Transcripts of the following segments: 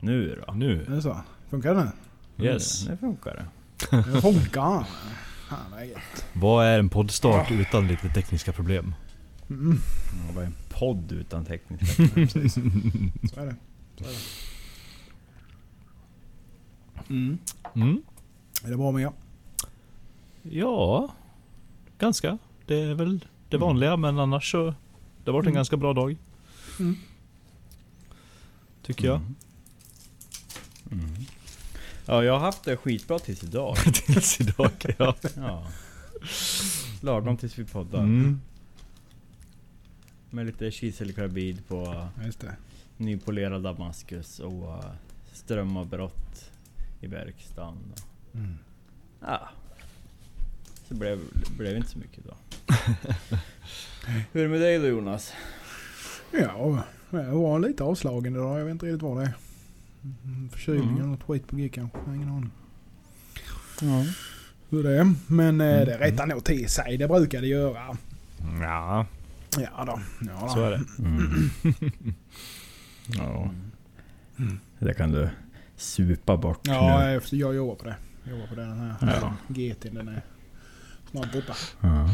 Nu då? Nu. Är det så? Funkar det nu? Yes. Nu, nu funkar det. Det funkar. Fan vad gött. Vad är en poddstart utan lite tekniska problem? Mm. Ja, vad är en podd utan tekniska Ja, precis. Så är det. Så är det. Mm. Mm. Är det bra med er? Ja, ganska. Det är väl det vanliga men annars så... Det har varit en Mm. ganska bra dag. Mm. Tycker jag. Mm. Ja, jag har haft det skitbra tills idag. Tills idag. Ja. Ja. Lagom tills vi poddar. Mm. Med lite kiselkarbid på Just det. nypolerad damaskus och uh, strömavbrott i verkstaden. Mm. Ja. Så blev blev inte så mycket då. Hur är det med dig då Jonas? Ja, jag var lite avslagen idag. Jag vet inte riktigt vad det är. Mm, Förkylning Mm. eller något skit på G kanske. Jag har ingen aning. Ja. Hur det är. Men eh, Mm. det rättar nog till sig. Det brukar det göra. Ja, Ja då. Ja, då. så är det. Mm. ja. Det kan du supa bort Ja, nu. jag, jag jobbar på det. Jag jobbar på det. Den här Ja. GT den är snart borta. Ja.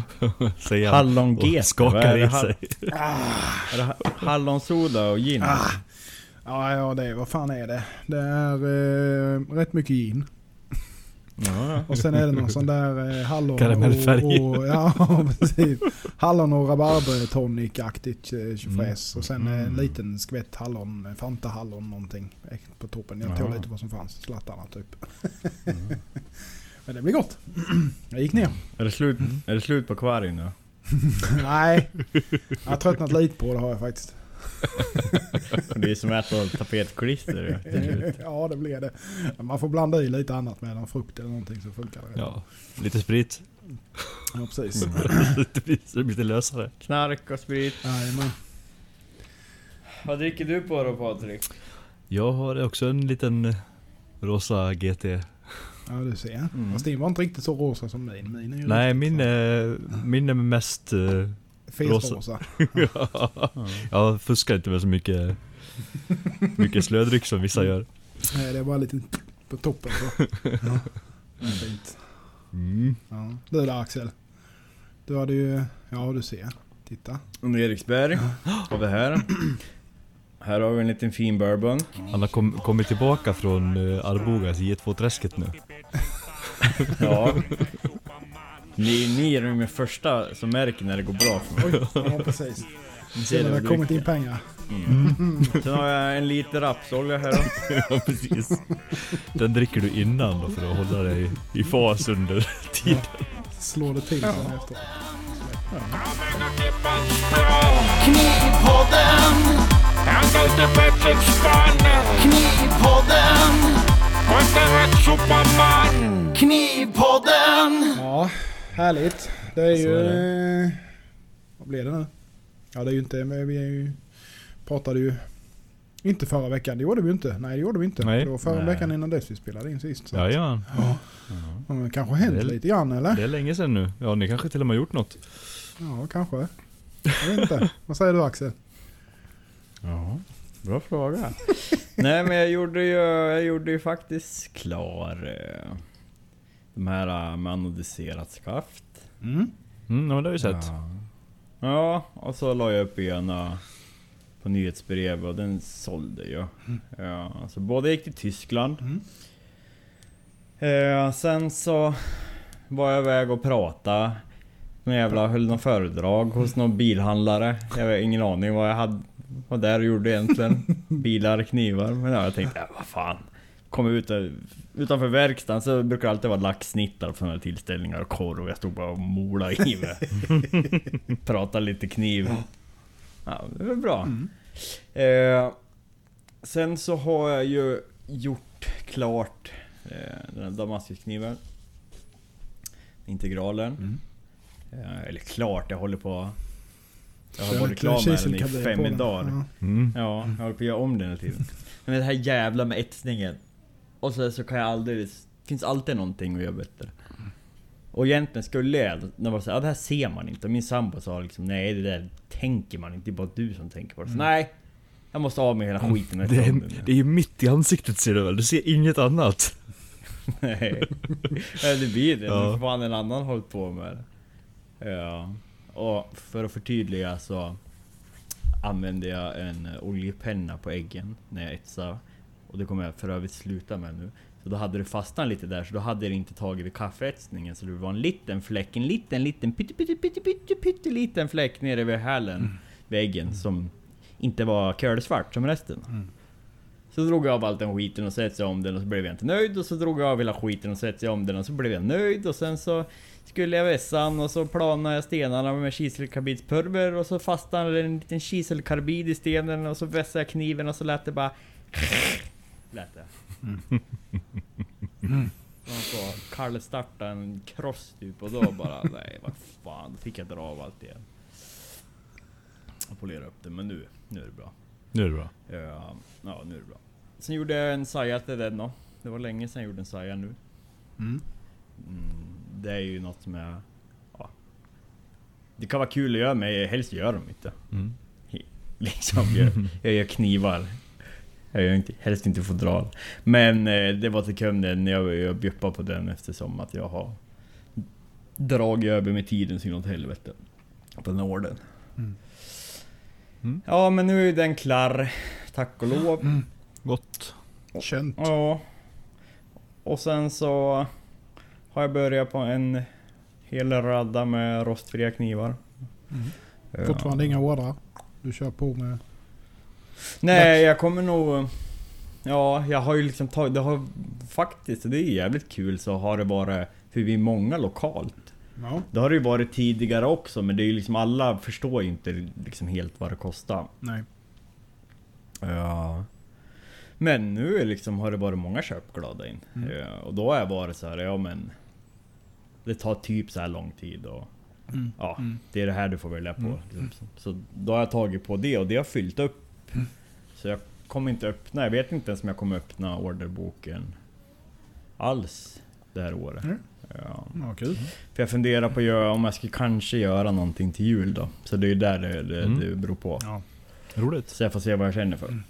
Säger han Hallon och GT. vad skakar i sig. Ha- hallonsoda och gin? Ah. Ja, ja det, vad fan är det? Det är eh, rätt mycket gin. Ja. Och sen är det någon sån där eh, hallon Karamellfärg. och, och... Ja, precis. Hallon och rabarbertonic-aktigt eh, tjofräs. Och sen eh, en Mm. liten skvätt hallon, eh, Fanta hallon någonting eh, på toppen. Jag tog Ja. lite vad som fanns. Slattarna typ. Mm. Men det blir gott. Jag gick ner. Är, det slut, är det slut på kvargen nu? Nej, jag har tröttnat lite på det har jag faktiskt. Det är som att äta tapetklister ju, till slut. Ja, det blir det. Man får blanda i lite annat med någon frukt eller någonting så funkar det. Ja, lite sprit. ja precis. Lite det blir lite lösare. Knark och sprit. Jajamän. Vad dricker du på då Patrik? Jag har också en liten eh, rosa GT. Ja, du ser. Mm. Fast din var inte riktigt så rosa som min. min är ju Nej, min är, min är mest... eh, Fesrosa. jag fuskar inte med så mycket, mycket slödryck som vissa gör. Nej, det är bara lite på toppen så. Ja. Det är fint. Mm. Ja. Du där Axel. Du hade ju... Ja, du ser. Titta. Under Eriksberg har vi här. Här har vi en liten fin bourbon. Han har kom, kommit tillbaka från uh, Arbogas i G2-träsket nu. Ja. Ni, ni är de med första som märker när det går bra för mig. Oj, ja precis. Ser ser det har kommit in pengar. Mm. Sen har jag en liter rapsolja här då. ja, precis. Den dricker du innan då för att hålla dig i fas under tiden. Slår det till sen efter. Knivpodden. Han ute på ett spann. Knivpodden. Och är Superman. Knivpodden. Ja, härligt. Det är ju... är eh, Vad blir det nu? Ja, det är ju inte... Vi är ju, pratade ju... Inte förra veckan, det gjorde vi inte. Nej, det gjorde vi inte. Nej. Det var förra Nej. veckan innan dess vi spelade in sist. Så. Ja, ja. Ja. Ja, men kanske hänt Det är- lite grann eller? Det är länge sedan nu. Ja, ni kanske till och med har gjort något. Ja, kanske. Jag vet inte. Vad säger du Axel? Ja, bra fråga. Nej men jag gjorde ju, jag gjorde ju faktiskt klar eh, de här eh, med anodiserat skaft. Mm. Mm, ja, det har vi sett. Ja. ja, och så la jag upp ena på nyhetsbrev och den sålde ju. Ja, så båda gick till Tyskland. Mm. Eh, sen så var jag iväg och pratade. Någon jävla höll någon föredrag hos någon bilhandlare. Jag har ingen aning vad jag hade, vad där gjorde egentligen. Bilar, knivar. Men ja, jag tänkte, ja, vad fan. Kom ut där, utanför verkstaden så brukar det alltid vara laxsnittar på sådana här tillställningar och korv. Jag stod bara och molade i mig. Pratade lite kniv. Ja, det var bra. Eh, sen så har jag ju gjort klart eh, den här damaskuskniven. Integralen. Mm. Eh, eller klart, jag håller på... Jag har varit klar med den i fem dagar. Ja. Mm. Ja, jag håller på att göra om den hela tiden. Men det här jävla med etsningen. Och så, så kan jag aldrig... Det finns alltid någonting att göra bättre. Och egentligen skulle jag, när man säger ja det här ser man inte. Och min sambo sa liksom nej det där tänker man inte, det är bara du som tänker på det. Så, nej! Jag måste av med hela skiten Det är, det är ju mitt i ansiktet ser du väl? Du ser inget annat. Nej. Det blir det. Ja. Fan en annan hållit på med det. Ja. Och för att förtydliga så använde jag en oljepenna på äggen när jag etsade. Och det kommer jag för övrigt sluta med nu. Så då hade det fastnat lite där, så då hade det inte tagit vid kaffeetsningen. Så det var en liten fläck, en liten, liten, pytte, pytte, pytte, pytte, pytte liten fläck nere vid hälen, vid äggen, som inte var kölsvart som resten. Så drog jag av allt den skiten och etsade jag om den och så blev jag inte nöjd. Och så drog jag av hela skiten och etsade jag om den och så blev jag nöjd. Och sen så skulle jag vässa den och så planade jag stenarna med kiselkarbidspulver och så fastnade en liten kiselkarbid i stenen och så vässade jag kniven och så lät det bara... Lät det. Och så kallstartade en kross typ och då bara nej vad fan, då fick jag dra av allt igen. Och polera upp det men nu, nu är det bra. Nu är det bra. Ja, ja, nu är det bra. Sen gjorde jag en saja till den då. Det var länge sedan jag gjorde en saja nu. Mm. Mm, det är ju något som jag... Ja. Det kan vara kul att göra men helst gör de inte. Mm. Liksom, jag, jag gör knivar. Jag gör inte, helst inte fodral. Men eh, det var till kunden, jag, jag bjuppade på den eftersom att jag har dragit över med tiden så inåt helvete. På den orden. Mm. Mm. Ja men nu är den klar. Tack och lov. Gott. Känt. Ja. Och sen så har jag börjat på en hel radda med rostfria knivar. Mm. Ja. Fortfarande inga ordrar. Du kör på med... Nej, jag kommer nog... Ja, jag har ju liksom tagit... Det har faktiskt, och det är jävligt kul, så har det varit... För vi är många lokalt. Ja. Det har det ju varit tidigare också, men det är ju liksom alla förstår ju inte liksom helt vad det kostar. Nej. Ja. Men nu liksom har det varit många köpglada in. Mm. Ja, och då har jag varit så här, ja men... Det tar typ så här lång tid och... Mm. Ja, Mm. det är det här du får välja på. Mm. liksom. Så då har jag tagit på det och det har fyllt upp. Så jag kommer inte öppna, jag vet inte ens om jag kommer öppna orderboken alls det här året. Mm. Ja. Ja, kul. För jag funderar på att göra, om jag ska kanske göra någonting till jul då. Så det är ju där det, det, Mm. det beror på. Ja. Roligt. Så jag får se vad jag känner för. Mm.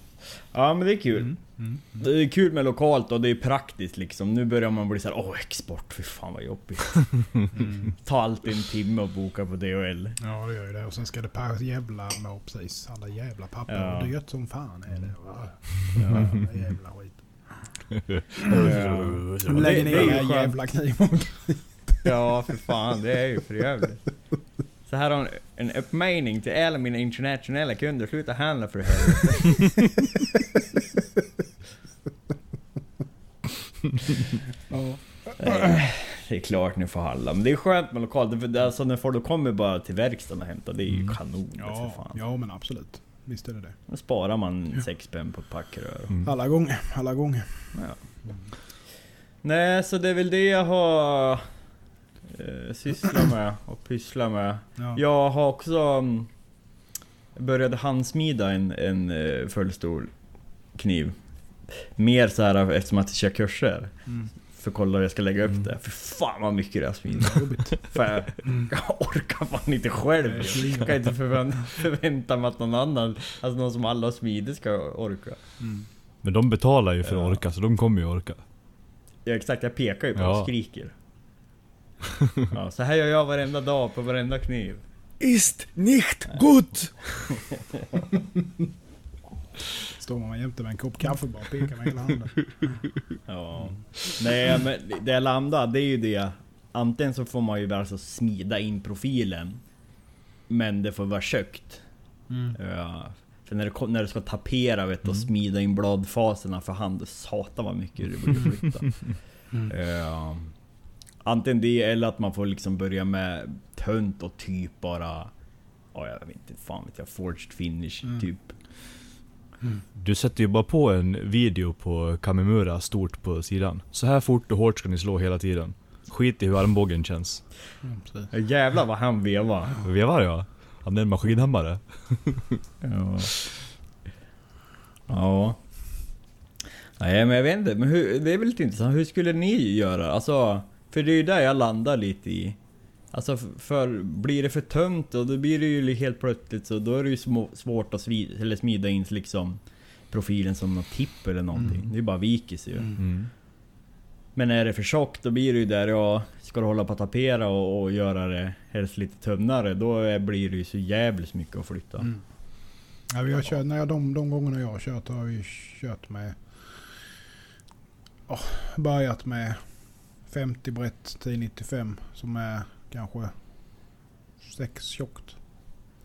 Ja men det är kul. Mm. Mm. Det är kul med lokalt och det är praktiskt liksom. Nu börjar man bli så här: åh export, fy fan vad jobbigt. Mm. Ta alltid en timme att boka på DHL. Ja, det gör ju det. Och sen ska det per jävla... Ja, precis. Alla jävla papper. Ja. Och dyrt som fan är det. Va? Ja. Ja, jävla skit. Ja. Det ner skönt. jävla kniven. Ja för fan, det är ju för jävligt. Så här har en, en uppmaning till alla mina internationella kunder, sluta handla för helvete. Ja. Nej, Det är klart ni får handla, men det är skönt med lokalt. För det är alltså när folk kommer bara till verkstaden och hämtar, det är ju Mm. kanon det, för Ja, fan. ja, men absolut. Visst är det det. Då sparar man sex spänn på ett packrör. Mm. Alla gånger. Alla gånger. Nej, så det är väl det jag har eh, sysslat med och pysslat med. Ja. Jag har också mm, börjat handsmida en, en eh, fullstor kniv. Mer så här eftersom att jag kör kurser. Mm. För att kolla hur jag ska lägga upp Mm. det. För fan vad mycket det. Jobbigt. För jag, Mm. jag orkar fan inte själv. Jag kan inte förvänta, förvänta mig att någon annan, alltså någon som alla smider ska orka. Mm. Men de betalar ju för att orka, så de kommer ju orka. Ja exakt, jag pekar ju på Ja. och skriker. Ja, så här gör jag varenda dag på varenda kniv. Ist nicht gut! Står man jämte med en kopp kaffe bara och pekar med hela handen. Ja. Nej men det jag landar, det är ju det. Antingen så får man ju alltså smida in profilen. Men det får vara kökt. Mm. Ja. För när du, när du ska tapera vet du, och Mm. smida in bladfaserna för hand, satan vad mycket det blir flytta. Mm. Ja. Antingen det eller att man får liksom börja med tönt och typ bara... Ja jag vet inte, fan vet jag, forged finish Mm. typ. Du sätter ju bara på en video på Kamimura stort på sidan. Så här fort och hårt ska ni slå hela tiden. Skit i hur armbågen känns. Mm. Ja, Jävlar vad han vevar. Vevar jag? Han är en maskinhammare. Ja. Ja. Nej men jag vet inte, men hur, det är väl lite intressant. Hur skulle ni göra? Alltså, för det är ju där jag landar lite i. Alltså för blir det för tömt och då blir det ju helt plötsligt så då är det ju små, svårt att svi, eller smida in liksom profilen som något tipp eller någonting. Mm. Det är bara viker sig ju. Mm. Mm. Men är det för tjockt då blir det ju där ja, ska du hålla på att tapera och, och göra det helst lite tunnare då är, blir det ju så jävligt mycket att flytta. Mm. Ja, vi har kört, när jag, de, de gångerna jag har kört har vi kört med... Oh, börjat med 50 brett till 95 som är kanske 6 tjockt.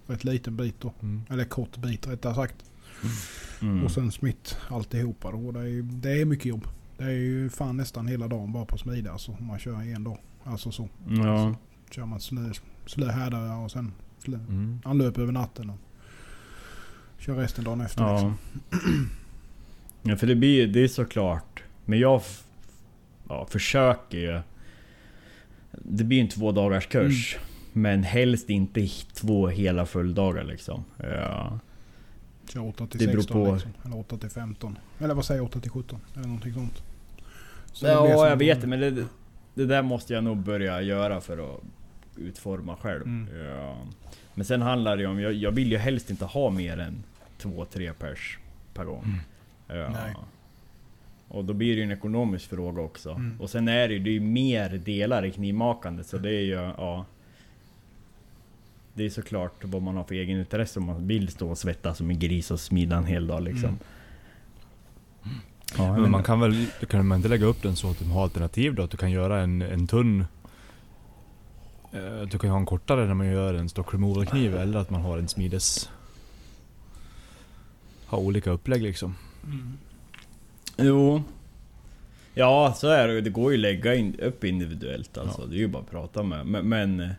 Rätt liten bit då. Mm. Eller kort bit rättare sagt. Mm. Och sen smitt alltihopa då. Det är, det är mycket jobb. Det är ju fan nästan hela dagen bara på smida alltså, om man kör en dag. Alltså så. Ja. Kör man slö, slö härdare och sen slö, Mm. anlöp över natten. Och kör resten dagen efter. Liksom. Ja. ja för det blir det är såklart. Men jag ja, försöker ju. Det blir ju en två dagars kurs. Men helst inte två hela fulldagar liksom. Ja. Kör 8 till Det beror 16 på. liksom. Eller 8 till 15. Eller vad säger jag? 8 till 17? Eller någonting sånt. Så Ja, jag vet det, men det, det där måste jag nog börja göra för att utforma själv. Mm. Ja. Men sen handlar det om, jag, jag vill ju helst inte ha mer än två, tre pers per gång. Ja. Och då blir det ju en ekonomisk fråga också. Mm. Och sen är det ju, det är ju mer delar i knivmakande så det är ju, ja... Det är såklart vad man har för egen intresse om man vill stå och svettas som en gris och smida en hel dag liksom. Mm. Ja, Men man kan väl kan man inte lägga upp den så att du har alternativ då? Att du kan göra en, en tunn... eh, Du kan ju ha en kortare när man gör en stock removal kniv eller att man har en smides... Ha olika upplägg liksom. Mm. Jo. Ja, så är det. Det går ju att lägga in, upp individuellt alltså. Det är ju bara att prata med. Men, men eh,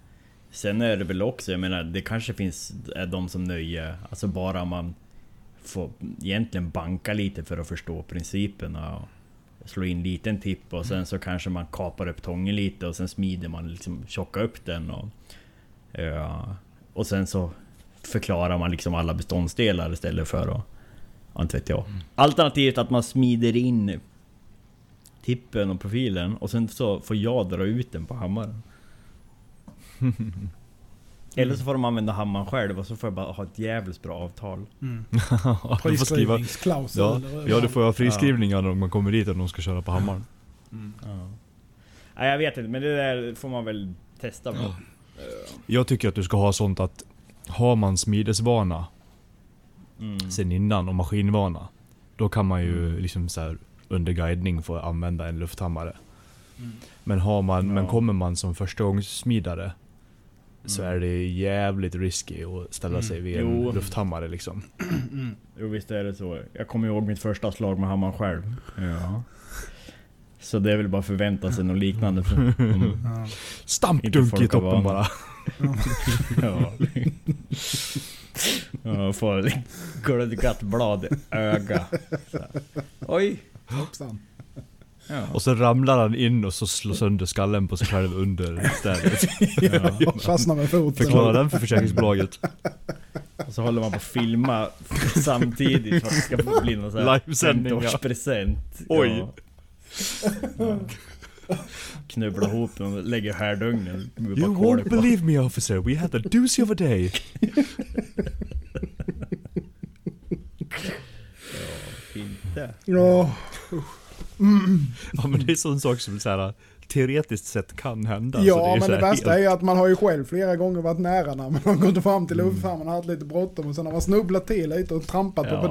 sen är det väl också, jag menar det kanske finns de som nöjer, alltså bara man får egentligen banka lite för att förstå principerna. Och slå in liten tipp och sen så kanske man kapar upp tången lite och sen smider man liksom tjocka upp den och... Ja, och sen så förklarar man liksom alla beståndsdelar istället för att... Ja, inte vet jag. Alternativt att man smider in tippen och profilen och sen så får jag dra ut den på hammaren. Eller så får de använda hammaren själv och så får jag bara ha ett jävligt bra avtal. Mm. du får skriva... Ja, ja, du får ha friskrivningar när man kommer dit och de ska köra på hammaren. Ja. Nej, jag vet inte, men det där får man väl testa på. Jag tycker att du ska ha sånt att har man smidesvana Mm. sen innan och maskinvana. Då kan man ju liksom så här under guidning få använda en lufthammare. Mm. Men har man, men Ja. kommer man som förstagångssmidare så Mm. är det jävligt risky att ställa Mm. sig vid en Jo. lufthammare liksom. Mm. Jo visst är det så. Jag kommer ihåg mitt första slag med hammaren själv. Ja. Så det är väl bara förvänta sig något liknande. För, mm. Ja. Stampdunk i toppen bara. Ja. Ja, får glödgat blad i öga. Så. Oj! Hoppsan. Ja. Och så ramlar han in och så slår sönder skallen på sig själv under städet. Ja, fastnar med foten. Förklara den för försäkringsbolaget. Och så håller man på att filma samtidigt för att det ska bli någon sån här Livesändning, ja. 50-årspresent. Oj. Ja. Knubbla ihop den och lägger härdugnen. You won't believe me officer, we had a doozy of a day. Fint det. Ja. Ja men det är sån sak som så här, teoretiskt sett kan hända. Ja, är ju men det värsta är helt- ju att man har ju själv flera gånger varit nära när man har gått fram till Mm. lufthamnen och haft lite bråttom och sen har man snubblat till lite och trampat på Ja. och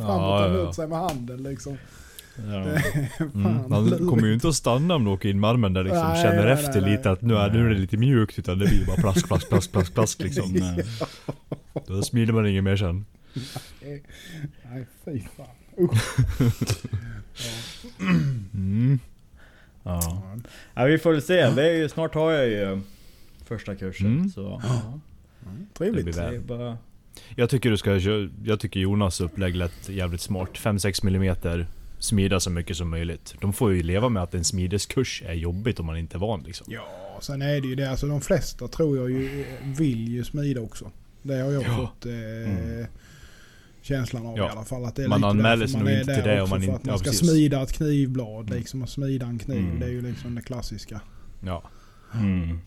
fram och Ja, tagit ja. ut sig med handen liksom. Ja. Mm. Man kommer ju inte att stanna om du åker in med armen där liksom Nej, känner nej, efter nej, lite nej. att nu är, nu är det lite mjukt utan det blir bara plask, plask, plask, plask, plask liksom. Nej. Då smider man inget mer sen. Nej, fy fan. Mm. Ja. ja, vi får väl se. Det är ju, snart har jag ju första kursen. Mm. Så Det Trevligt. bara... Jag tycker du ska Jag tycker Jonas upplägg lät jävligt smart. 5-6 millimeter Smida så mycket som möjligt. De får ju leva med att en smideskurs är jobbigt om man inte är van liksom. Ja, sen är det ju det. Alltså de flesta tror jag ju vill ju smida också. Det har jag Ja. fått eh, Mm. Känslan av Ja. i alla fall. Att det är Man anmäler sig man nog är inte där till det om man för inte- att man ja, ska precis. smida ett knivblad liksom. Och smida en kniv. Mm. Det är ju liksom det klassiska. Ja. Mm.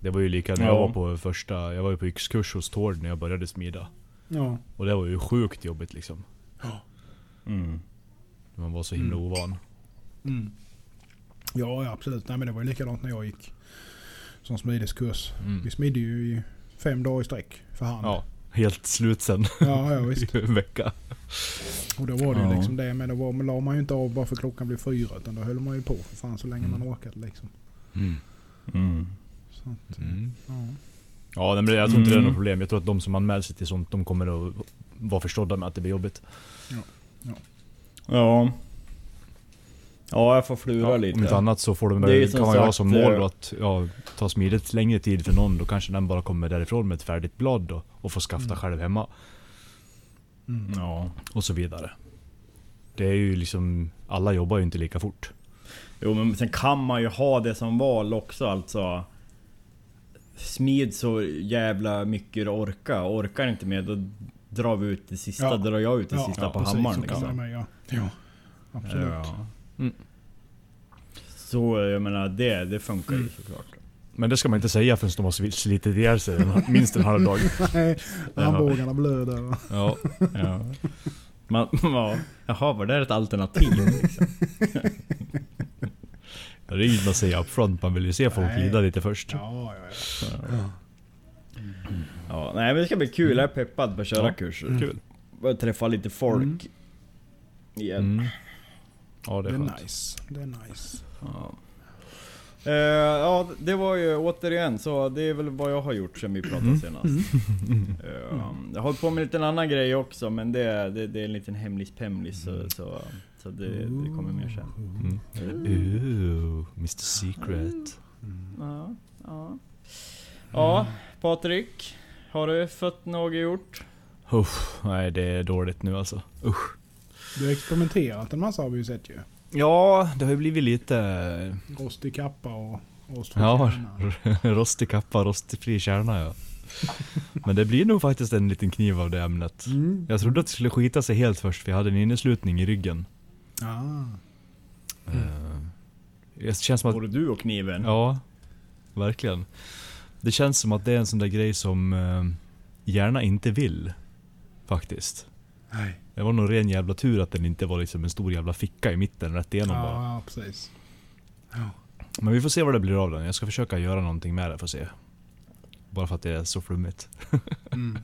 Det var ju lika när jag Ja. var på första, jag var ju på yxkurs hos Tord när jag började smida. Ja. Och det var ju sjukt jobbigt liksom. Mm. Man var så himla Mm. ovan. Mm. Ja, ja, absolut. Nej, men det var ju likadant när jag gick som smideskurs. Mm. Vi smidde ju i fem dagar i sträck för hand. Ja, helt slut sen. ja, ja visst. I en vecka. Och då var det ju Ja. liksom det. Men då var, men la man ju inte av bara för klockan blev fyra. Utan då höll man ju på för fan så länge Mm. man orkade liksom. Mm. Mm. Så att, Mm. ja. Ja, men jag tror inte det är Mm. något problem. Jag tror att de som anmäler sig till sånt, de kommer att vara förstådda med att det blir jobbigt. Ja. Ja, jag får flura Ja, lite. om inte annat så får de, Det kan som man ju ha som mål eh, då att ja, ta smidigt längre tid för någon. Då kanske den bara kommer därifrån med ett färdigt blad då, och får skafta Mm. själv hemma. Mm. Ja. Och så vidare. Det är ju liksom, alla jobbar ju inte lika fort. Jo men sen kan man ju ha det som val också alltså. Smid så jävla mycket du orkar. Orkar inte med då drar vi ut det sista. Ja. Drar jag ut det Ja, sista ja, på Precis, hammaren liksom. med, ja. ja. Absolut. Ja. Mm. Så jag menar det, det funkar ju Mm. såklart. Men det ska man inte säga förrän de har sli- slitit ihjäl sig minst en halv dag. Nej, armbågarna blöder. Ja. Ja. Man, ja. Jaha, var det ett alternativ? Liksom. Det är inget man säger upfront, man vill ju se folk Nej. lida lite först. Ja, ja, ja. Ja, nej men det ska bli kul. Jag är peppad på att köra Ja, kurser. Kul. Börja träffa lite folk. Mm. Igen. Mm. Ja det Det är är skönt. nice. Det är nice. Ja. Eh, ja, det var ju återigen så. Det är väl vad jag har gjort sen vi pratade Mm. senast. Eh, jag har hållit på med en liten annan grej också, men det, det, det är en liten hemlis pemlis så, så, så det, det kommer mer sen. Mm. Ooh, Mr Secret. Ja, ja. ja Patrik. Har du fått något gjort? Uff, nej det är dåligt nu alltså. Usch. Du har experimenterat en massa har vi ju sett ju. Ja, det har ju blivit lite Rostig kappa och rostfri Ja. kärna. rostig kappa, rostfri kärna ja. Men det blir nog faktiskt en liten kniv av det ämnet. Mm. Jag trodde att det skulle skita sig helt först för jag hade en inneslutning i ryggen. Ah. Eh, Det känns som att Både du och kniven? Ja, verkligen. Det känns som att det är en sån där grej som eh, gärna inte vill. Faktiskt. Nej. Det var nog ren jävla tur att den inte var liksom en stor jävla ficka i mitten rätt igenom bara. Ja, precis. Ja. Men vi får se vad det blir av den. Jag ska försöka göra någonting med det för att se. Bara för att det är så flummigt. Mm. Mm.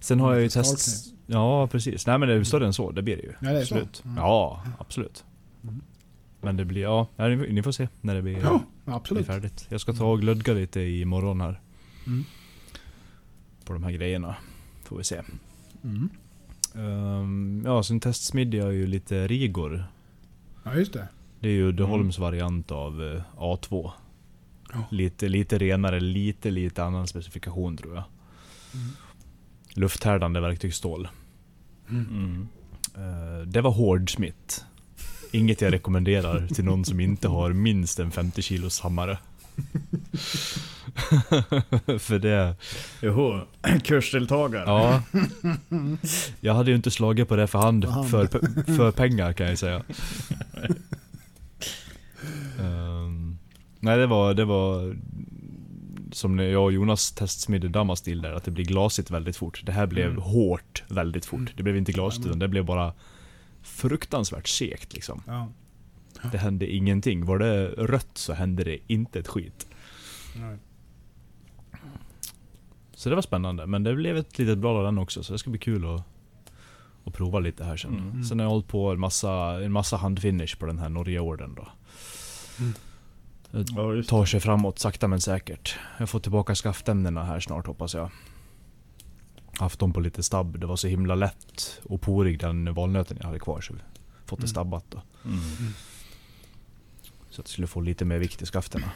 Sen har jag ju Fiskalkniv. test... Ja precis. Nej men det är större än så, det blir det ju. Ja, det är absolut. Mm. Ja, absolut. Mm. Men det blir, ja, ni, får se när det blir, Ja, blir absolut. färdigt. Jag ska ta och glödga lite imorgon här. Mm. På de här grejerna. Får vi se. Mm. Ehm, ja, sen testsmidde jag ju lite Rigor. Ja, just det. Det är ju Mm. Uddeholms variant av eh, A2. Ja. Lite, lite renare, lite, lite annan specifikation tror jag. Mm. Lufthärdande verktygsstål. Mm. Eh, det var hårdsmitt. Inget jag rekommenderar till någon som inte har minst en 50 kilos hammare. För det... Joho, kursdeltagare. Ja. Jag hade ju inte slagit på det för hand hand. för, för pengar kan jag säga. Ehm, nej det var, det var som när jag och Jonas testsmidde Damastil där, att det blir glasigt väldigt fort. Det här blev Mm. hårt väldigt fort. Det blev inte glasigt utan det blev bara fruktansvärt segt liksom. Ja. Det hände ingenting. Var det rött så hände det inte ett skit. Nej. Så det var spännande. Men det blev ett litet blad av den också, så det ska bli kul att, att prova lite här sen. Mm. Sen har jag hållit på en massa, en massa handfinish på den här Norge-ordern då. Ja, Tar sig framåt sakta men säkert. Jag får tillbaka skaftämnena här snart hoppas jag. Haft dem på lite stabb. Det var så himla lätt och porig den valnöten jag hade kvar. Så vi fått det Mm. stabbat då. Mm. Så att jag skulle få lite mer vikt i skaftena.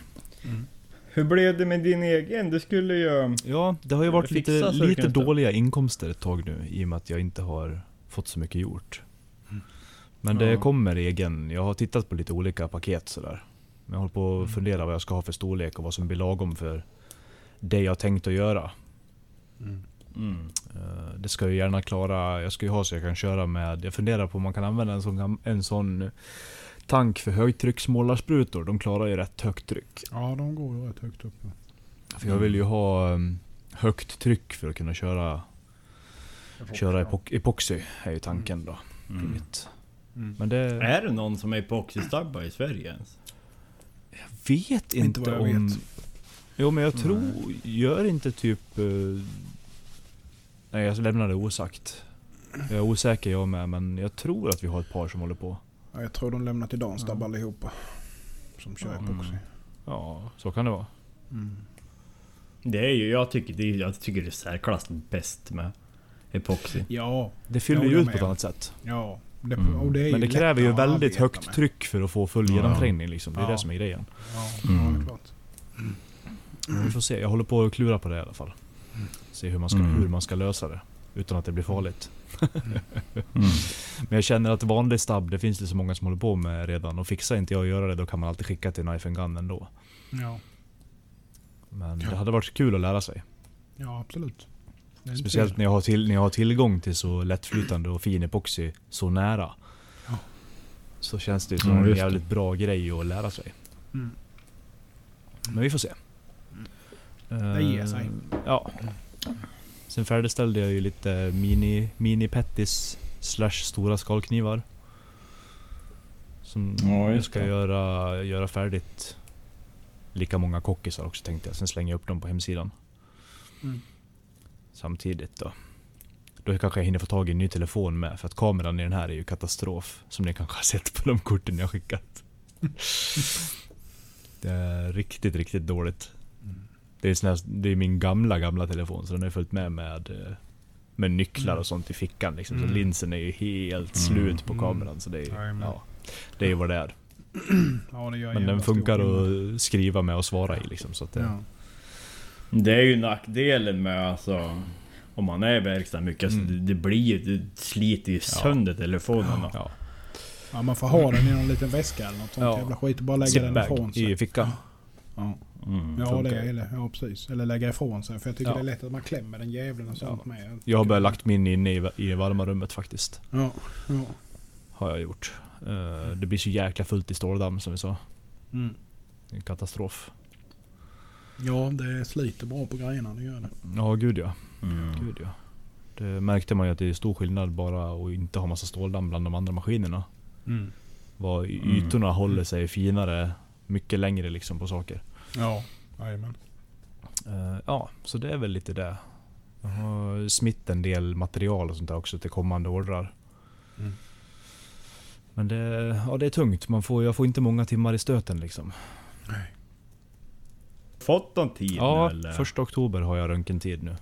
Mm. Hur blev det med din egen? Du skulle ju... Ja, det har ju varit lite, det lite dåliga inkomster ett tag nu i och med att jag inte har fått så mycket gjort. Men det Ja. kommer egen. Jag har tittat på lite olika paket sådär. Men jag håller på Mm. att fundera vad jag ska ha för storlek och vad som blir lagom för det jag tänkt att göra. Mm. Mm. Eh, Det ska ju gärna klara, jag ska ju ha så jag kan köra med, jag funderar på om man kan använda en sån, en sån tank för högtrycksmålarsprutor. De klarar ju rätt högt tryck. Ja, de går ju rätt högt upp. Ja. För jag vill ju ha um, högt tryck för att kunna köra, köra epo- epoxy, är ju tanken då. Mm. Mitt. Mm. Men det... Är det någon som är epoxystabbar i Sverige ens? vet inte, Inte vad jag om... vet. Jo men jag Nej. tror, gör inte typ... eh, nej jag lämnar det osagt. Jag är osäker jag med, men jag tror att vi har ett par som håller på. Ja, jag tror de lämnar till Danstab Ja. allihopa. Som kör Ja. epoxy. Ja, så kan det vara. Mm. Det är ju, jag tycker det är, jag tycker det är särklass bäst med epoxy. Ja, Det fyller ju ut med. på ett annat sätt. ja. Det, Mm. och det är Men det kräver ju väldigt högt med. tryck för att få full genomträngning liksom. Det är Ja. det som är grejen. Ja, Mm. ja, det är klart. Men vi får se, jag håller på att klura på det i alla fall. Se hur man ska, Mm. hur man ska lösa det. Utan att det blir farligt. Mm. Men jag känner att vanlig stabb, det finns det så många som håller på med redan. Och fixar inte jag att göra det, då kan man alltid skicka till Knife and Gun ändå. Ja, Men Ja. det hade varit kul att lära sig. ja absolut. Speciellt när jag, har till, när jag har tillgång till så lättflytande och fin epoxy så nära. Ja. Så känns det ju som en jävligt bra grej att lära sig. Mm. Men vi får se. Det ger Eh, sig. Ja. Sen färdigställde jag ju lite mini, mini pettis slash stora skalknivar. Som Ja, jag ska göra, göra färdigt. Lika många kockisar också tänkte jag. Sen slänger jag upp dem på hemsidan. Mm. Samtidigt då. Då kanske jag hinner få tag i en ny telefon med. För att kameran i den här är ju katastrof. Som ni kanske har sett på de korten jag skickat. det är riktigt, riktigt dåligt. Det är, sån här, det är min gamla, gamla telefon. Så den har följt med med, eh, med nycklar och sånt i fickan. Liksom. Så Mm. linsen är ju helt Mm. slut på Mm. kameran. Så det är, ja, det är ju vad det är. Ja, det gör Men den funkar att skriva med och svara i. Liksom, så att det, Ja. Det är ju nackdelen med alltså om man är i verkstad mycket, alltså, Mm. det, det blir ju, det sliter ju sönder telefonerna. ja. ja, man får ha den i någon liten väska eller något sånt Ja. jävla skit och bara lägga den ifrån Zipbag sig. i fickan. Ja, Mm. ja funkar. det är det. Ja, precis. Eller lägga ifrån sig. För jag tycker Ja. det är lätt att man klämmer den jäveln och sånt med. Jag har bara lagt min inne i, i varma rummet faktiskt. Ja, ja. Har jag gjort. Eh, det blir så jäkla fullt i ståldamm som vi sa. Mm. Det är en katastrof. Ja, det sliter bra på grejerna. Det gör det. Ja, gud ja. Mm. Gud ja. Det märkte man ju att det är stor skillnad bara att inte ha massa ståldamm bland de andra maskinerna. Mm. Vad y- Mm. ytorna håller sig finare mycket längre liksom på saker. Ja, jajamän. Eh, ja, så det är väl lite det. Jag har smitt en del material och sånt där också till kommande ordrar. Mm. Men det, ja, det är tungt. Man får, jag får inte många timmar i stöten liksom. Fått någon tid Ja, nu eller? första oktober har jag röntgentid nu.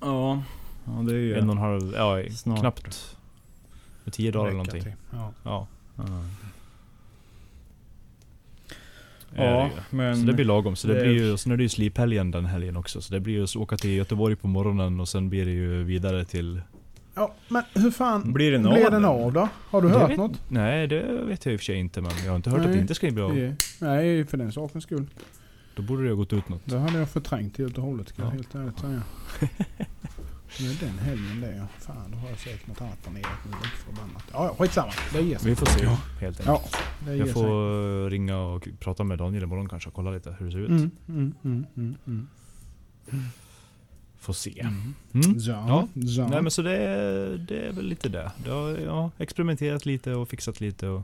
Ja. Ja det är ju... En och en halv, ja Snart. knappt. Tio dagar eller någonting. till. Ja. Ja. Ja, det men... Så det blir lagom. Så det det- blir ju, sen är det ju sliphelgen den helgen också. Så det blir ju att åka till Göteborg på morgonen och sen blir det ju vidare till... ja, men hur fan Blir den av? blev den av då? Har du Det hört vet- något? Nej, det vet jag i och för sig inte. Men jag har inte hört att Nej. det inte ska bli av. Nej, för den sakens skull. Då borde det ha gått ut något. Det hade jag förträngt helt och hållet ska jag Ja. helt ärligt säga. Det är den helgen det ja. Fan, då har jag säkert något annat planerat nu. Förbannat. Ja, ja, skitsamma. Det ger sig. Vi får se Ja. helt enkelt. Ja, jag sig. får ringa och prata med Daniel imorgon kanske och kolla lite hur det ser ut. Mm, mm, mm, mm, mm. Får se. Mm. Mm. Ja, Ja. ja. Nej men så det är, det är väl lite det. Jag har ja, experimenterat lite och fixat lite och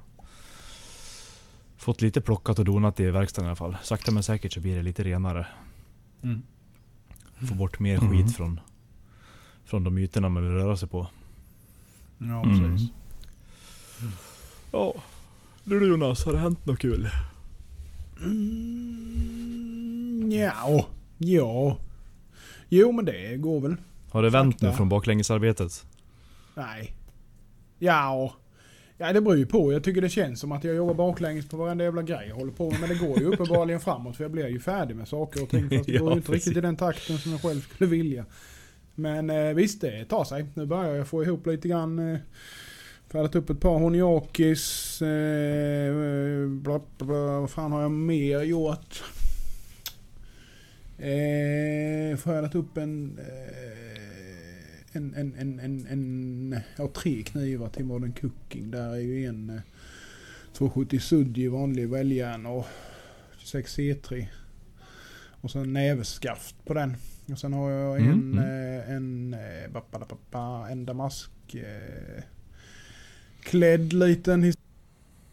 fått lite plockat och donat i verkstaden i alla fall. Sakta men säkert så blir det lite renare. Mm. Få bort mer Mm. skit från, från de ytorna man vill röra sig på. Ja, Mm. precis. Ja. Du Jonas, har det hänt något kul? Mm, ja, ja. Jo, men det går väl. Har det vänt nu från baklängesarbetet? Nej. Ja. Ja, det beror ju på. Jag tycker det känns som att jag jobbar baklänges på varenda jävla grej jag håller på med. Men det går ju uppenbarligen framåt för jag blir ju färdig med saker och ting. Fast det Ja, går ju inte precis. riktigt i den takten som jag själv skulle vilja. Men eh, visst, det tar sig. Nu börjar jag få ihop lite grann. Eh, färdat upp ett par honiakis. Eh, bla, bla, bla, vad fan har jag mer gjort? Eh, färdat upp en... Eh, en, en, en, en, en, ja, tre knivar till Modern Cooking. Där är ju en eh, 270 Sudji vanlig väljärn och 26 C3. Och sen näveskaft på den. Och sen har jag Mm, en, mm. eh, en, eh, ba, ba, en damask eh, klädd liten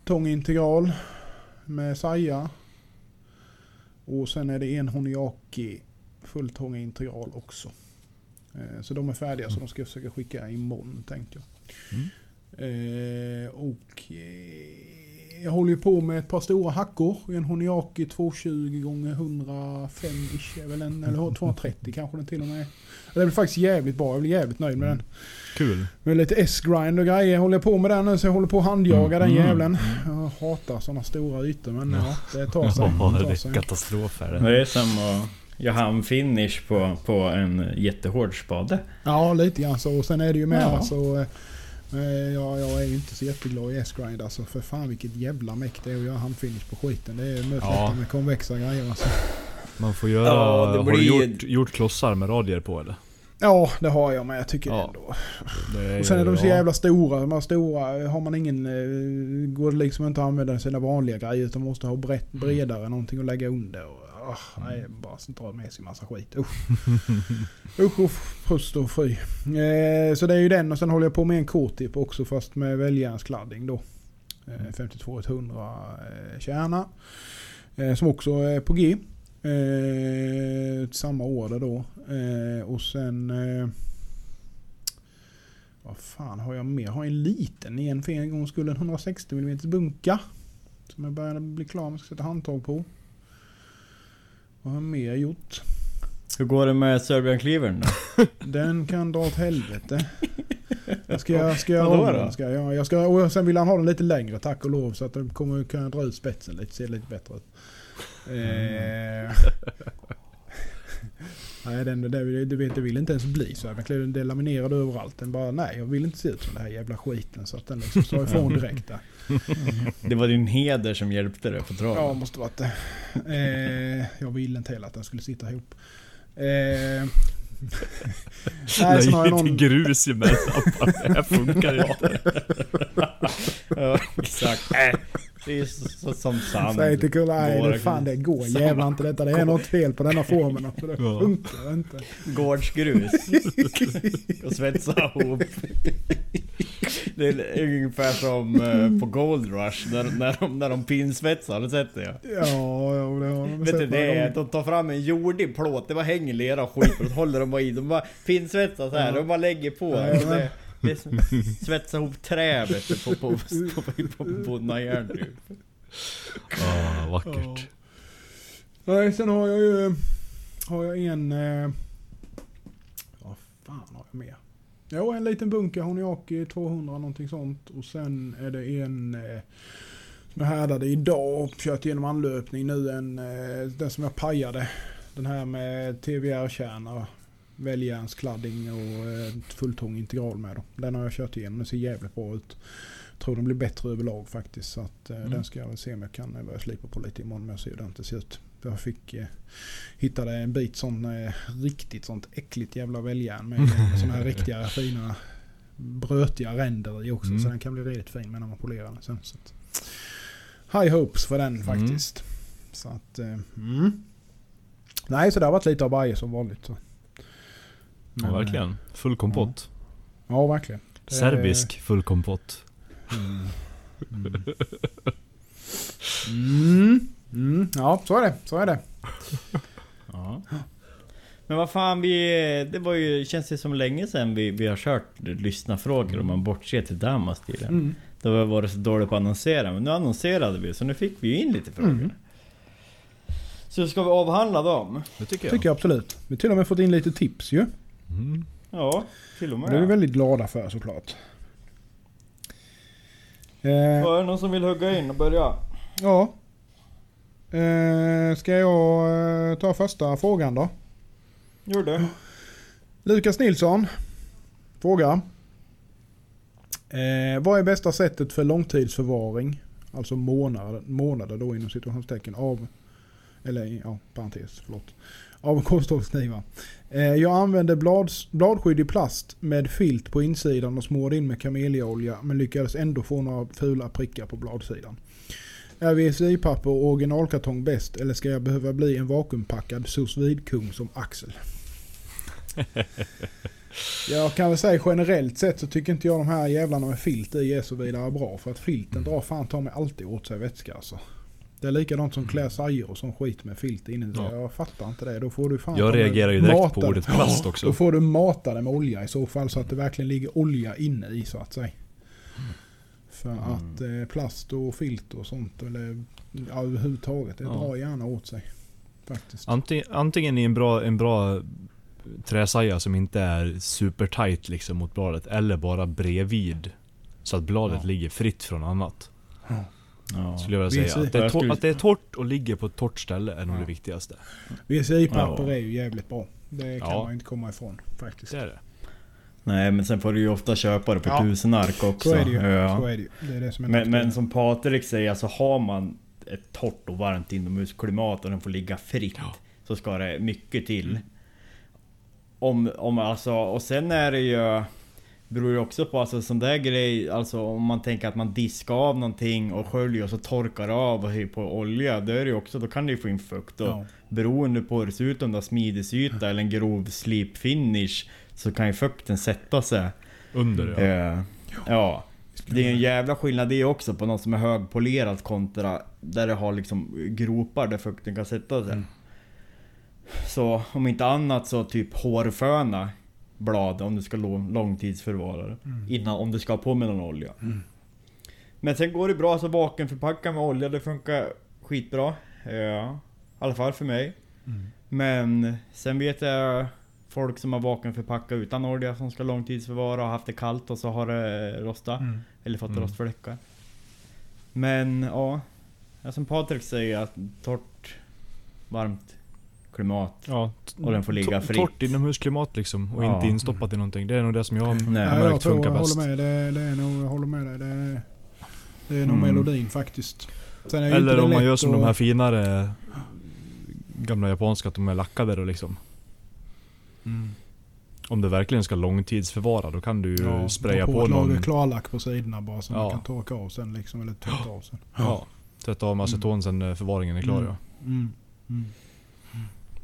tångintegral med saja. Och sen är det en Honiaki fulltångintegral också. Eh, så de är färdiga så de ska jag försöka skicka imorgon tänker jag. Mm. Eh, och eh, jag håller ju på med ett par stora hackor. En Honiaki 220 gånger 105 ish är väl en, eller 230 kanske den till och med är. Det blir faktiskt jävligt bra. Jag blir jävligt nöjd med den. Kul. Med lite S-grind och grejer. Håller jag på med den nu så jag håller på att handjaga den Mm. jävlen. Jag hatar sådana stora ytor men ja, det tar sig. Ja, Det det tar sig. är katastrof är Det det. är som att göra handfinish på, på en jättehård spade. Ja, lite grann så. Och sen är det ju med Ja. alltså... eh, ja, jag är ju inte så jätteglad i S-grind alltså. För fan vilket jävla meck det är att göra handfinish på skiten. Det är möjligt Ja. med konvexa grejer alltså. Man får göra... Ja, det Har du blir- gjort, gjort klossar med radier på eller? Ja, det har jag men jag tycker Ja. ändå. Det Och sen är de så jävla stora. De här stora har man ingen... Eh, går det liksom inte att använda sina vanliga grejer utan måste ha brett, bredare någonting att lägga under. Och, ah, nej, bara drar med sig massa skit. Usch. Usch och frust och fy. Eh, så det är ju den och sen håller jag på med en K-tip också fast med väljärnskladding då. Eh, 5200 eh, kärna. Eh, som också är på G. Eh, samma order då. Eh, och sen... Eh, vad fan har jag mer? Jag har en liten igen för en gång skulle en 160 mm bunka. Som jag började bli klar med. Ska sätta handtag på. Vad har jag mer gjort? Hur går det med Serbian Cleavern då? Den kan dra åt helvete. Jag ska, jag ska göra om den. Ska jag, jag ska, och sen vill han ha den lite längre tack och lov. Så att den kommer kunna dra ut spetsen lite. Se lite bättre ut. Eh, nej, den, det, du vet, det vill inte ens bli så det är laminerad överallt. Den bara, nej jag vill inte se ut som den här jävla skiten. Så att den liksom står ifrån direkt där. Det var din heder som hjälpte dig på traven. Ja, måste varit det. Eh, jag ville inte heller att den skulle sitta ihop. Eh, nej, sen har jag lite någon... grus emellan. Det här funkar inte. Ja, exakt. Det är så, så som sand. Säg till Kulla, nej fan det går jävlar inte detta. Det är något fel på denna formen. Alltså, det Ja. funkar inte. Gårdsgrus. och svetsa ihop. Det är ungefär som eh, på Gold Rush när, när, de, när de pinsvetsar, har du sett det? Ja, ja det har de Vet du det? är-. De tar fram en jordig plåt, det var hängellera och skit och så håller de bara i. De bara pinsvetsar så här, Ja. de bara lägger på. Ja, det, det är som svetsa ihop trä på, på, på, på, på bonnajärn typ. Ja, vackert. Nej, sen har jag ju... Har jag en... Eh, vad fan har jag mer? Jo, en liten bunker Honiaki 200 någonting sånt. Och sen är det en... Eh, som jag härdade idag och kört igenom anlöpning nu. En, eh, den som jag pajade. Den här med TVR-kärna. Väljärnskladding och eh, fulltång integral med. Då. Den har jag kört igenom. Den ser jävligt bra ut. Tror den blir bättre överlag faktiskt. Så att, eh, Mm. den ska jag väl se om jag kan börja slipa på lite imorgon. Men jag ser hur den ser ut. Jag fick, eh, hittade en bit sån eh, riktigt sånt äckligt jävla väljärn med såna här riktiga fina brötiga ränder i också. Mm. Så den kan bli riktigt fin med när man polerar den sen. Så att, high hopes för den faktiskt. Så att, eh, mm. Nej, så det har varit lite av varje som vanligt. Så. Ja, Men, verkligen. Full kompott. eh, Ja, verkligen. Det- Serbisk full kompott. Mm. Mm. Ja, så är det. Så är det. Ja. Men vad fan vi... Det var ju, känns det som länge sedan vi, vi har kört lyssnarfrågor om man bortser till Damas-stilen. Mm. Då har vi varit så dåligt på att annonsera, men nu annonserade vi så nu fick vi ju in lite frågor. Mm. Så ska vi avhandla dem? Det tycker jag. tycker jag absolut. Vi har till och med fått in lite tips ju. Mm. Ja, till och med. Det är vi väldigt glada för såklart. Eh, Var det någon som vill hugga in och börja? ja. Eh, ska jag eh, ta första frågan då? Gör det. Lukas Nilsson frågar. Eh, vad är bästa sättet för långtidsförvaring? Alltså månader, månader då inom situationstecken av, eller ja, parentes, förlåt. Av korvstålsknivar. Eh, jag använde blads, bladskydd i plast med filt på insidan och smorde in med kameljaolja men lyckades ändå få några fula prickar på bladsidan. Är VSI-papper och originalkartong bäst eller ska jag behöva bli en vakuumpackad sous vide-kung som Axel? Jag kan väl säga generellt sett så tycker inte jag de här jävlarna med filt i är så vidare bra. För att filten drar fan ta mig alltid åt sig vätska alltså. Det är likadant som klä sajor och sån skit med filt inuti. Ja. Jag fattar inte det. Då får du fan Jag reagerar ju direkt mata på det. ordet plast Då också. får du mata det med olja i så fall så att det verkligen ligger olja inne i så att säga. För Mm. att eh, plast och filt och sånt eller ja, överhuvudtaget det Ja. drar gärna åt sig. Faktiskt. Antingen, antingen i en bra, en bra träsaja som inte är super tight liksom mot bladet, eller bara bredvid. Så att bladet Ja. ligger fritt från annat. Ja. Skulle jag vilja Vi säga. Att det, är Jag skulle- tor- att det är torrt och ligger på ett torrt ställe är nog Ja. det viktigaste. VCI-papper Ja. är ju jävligt bra. Det kan Ja. man inte komma ifrån faktiskt. Det är det. Nej men sen får du ju ofta köpa det på Ja. tusen ark också. Så är det ju. Ja. Så är det. Det är det som är Men, men som Patrik säger, alltså har man ett torrt och varmt inomhusklimat och den får ligga fritt. Ja. Så ska det mycket till. Mm. Om, om alltså, och sen är det ju... Beror ju också på alltså sån där grej, alltså om man tänker att man diskar av någonting och sköljer och så torkar av och har på olja. Då är det också, då kan det ju få in fukt. Och Ja. Beroende på hur det ser ut, om det har smidesyta eller en grov slip finish. Så kan ju fukten sätta sig. Under ja. Eh, ja. Det är en jävla skillnad det också på något som är högpolerat kontra där det har liksom gropar där fukten kan sätta sig. Mm. Så om inte annat så typ hårföna blad om du ska lång- långtidsförvara det. Mm. Innan, om du ska ha på med någon olja. Mm. Men sen går det bra, så vakuumförpacka med olja, det funkar skitbra. Ja, I alla fall för mig. Mm. Men sen vet jag folk som har vakuumförpackat utan olja som ska långtidsförvara och haft det kallt och så har det rostat. Mm. Eller fått Mm. rostfläckar. Men ja, ja, som Patrik säger att torrt, varmt klimat. ja. Och den får ligga fritt. Torrt inomhusklimat liksom. Och Ja. inte instoppat i någonting. Det är nog det som jag har Nej. Ja, har jag märkt tror funkar jag bäst. håller med. Det, det är nog, jag håller med dig. Det, det är nog Mm. melodin faktiskt. Sen är ju inte Eller om man gör som de att- här finare gamla japanska, att de är lackade då liksom. Mm. Om du verkligen ska långtidsförvara, då kan du ju Ja, spraya på lager någon... klarlack på sidorna bara så Ja. man kan torka av sen liksom. Eller tvätta av sen. Ja. Tvätta av med aceton sen eh, förvaringen är klar Mm. ja. Mm. Mm.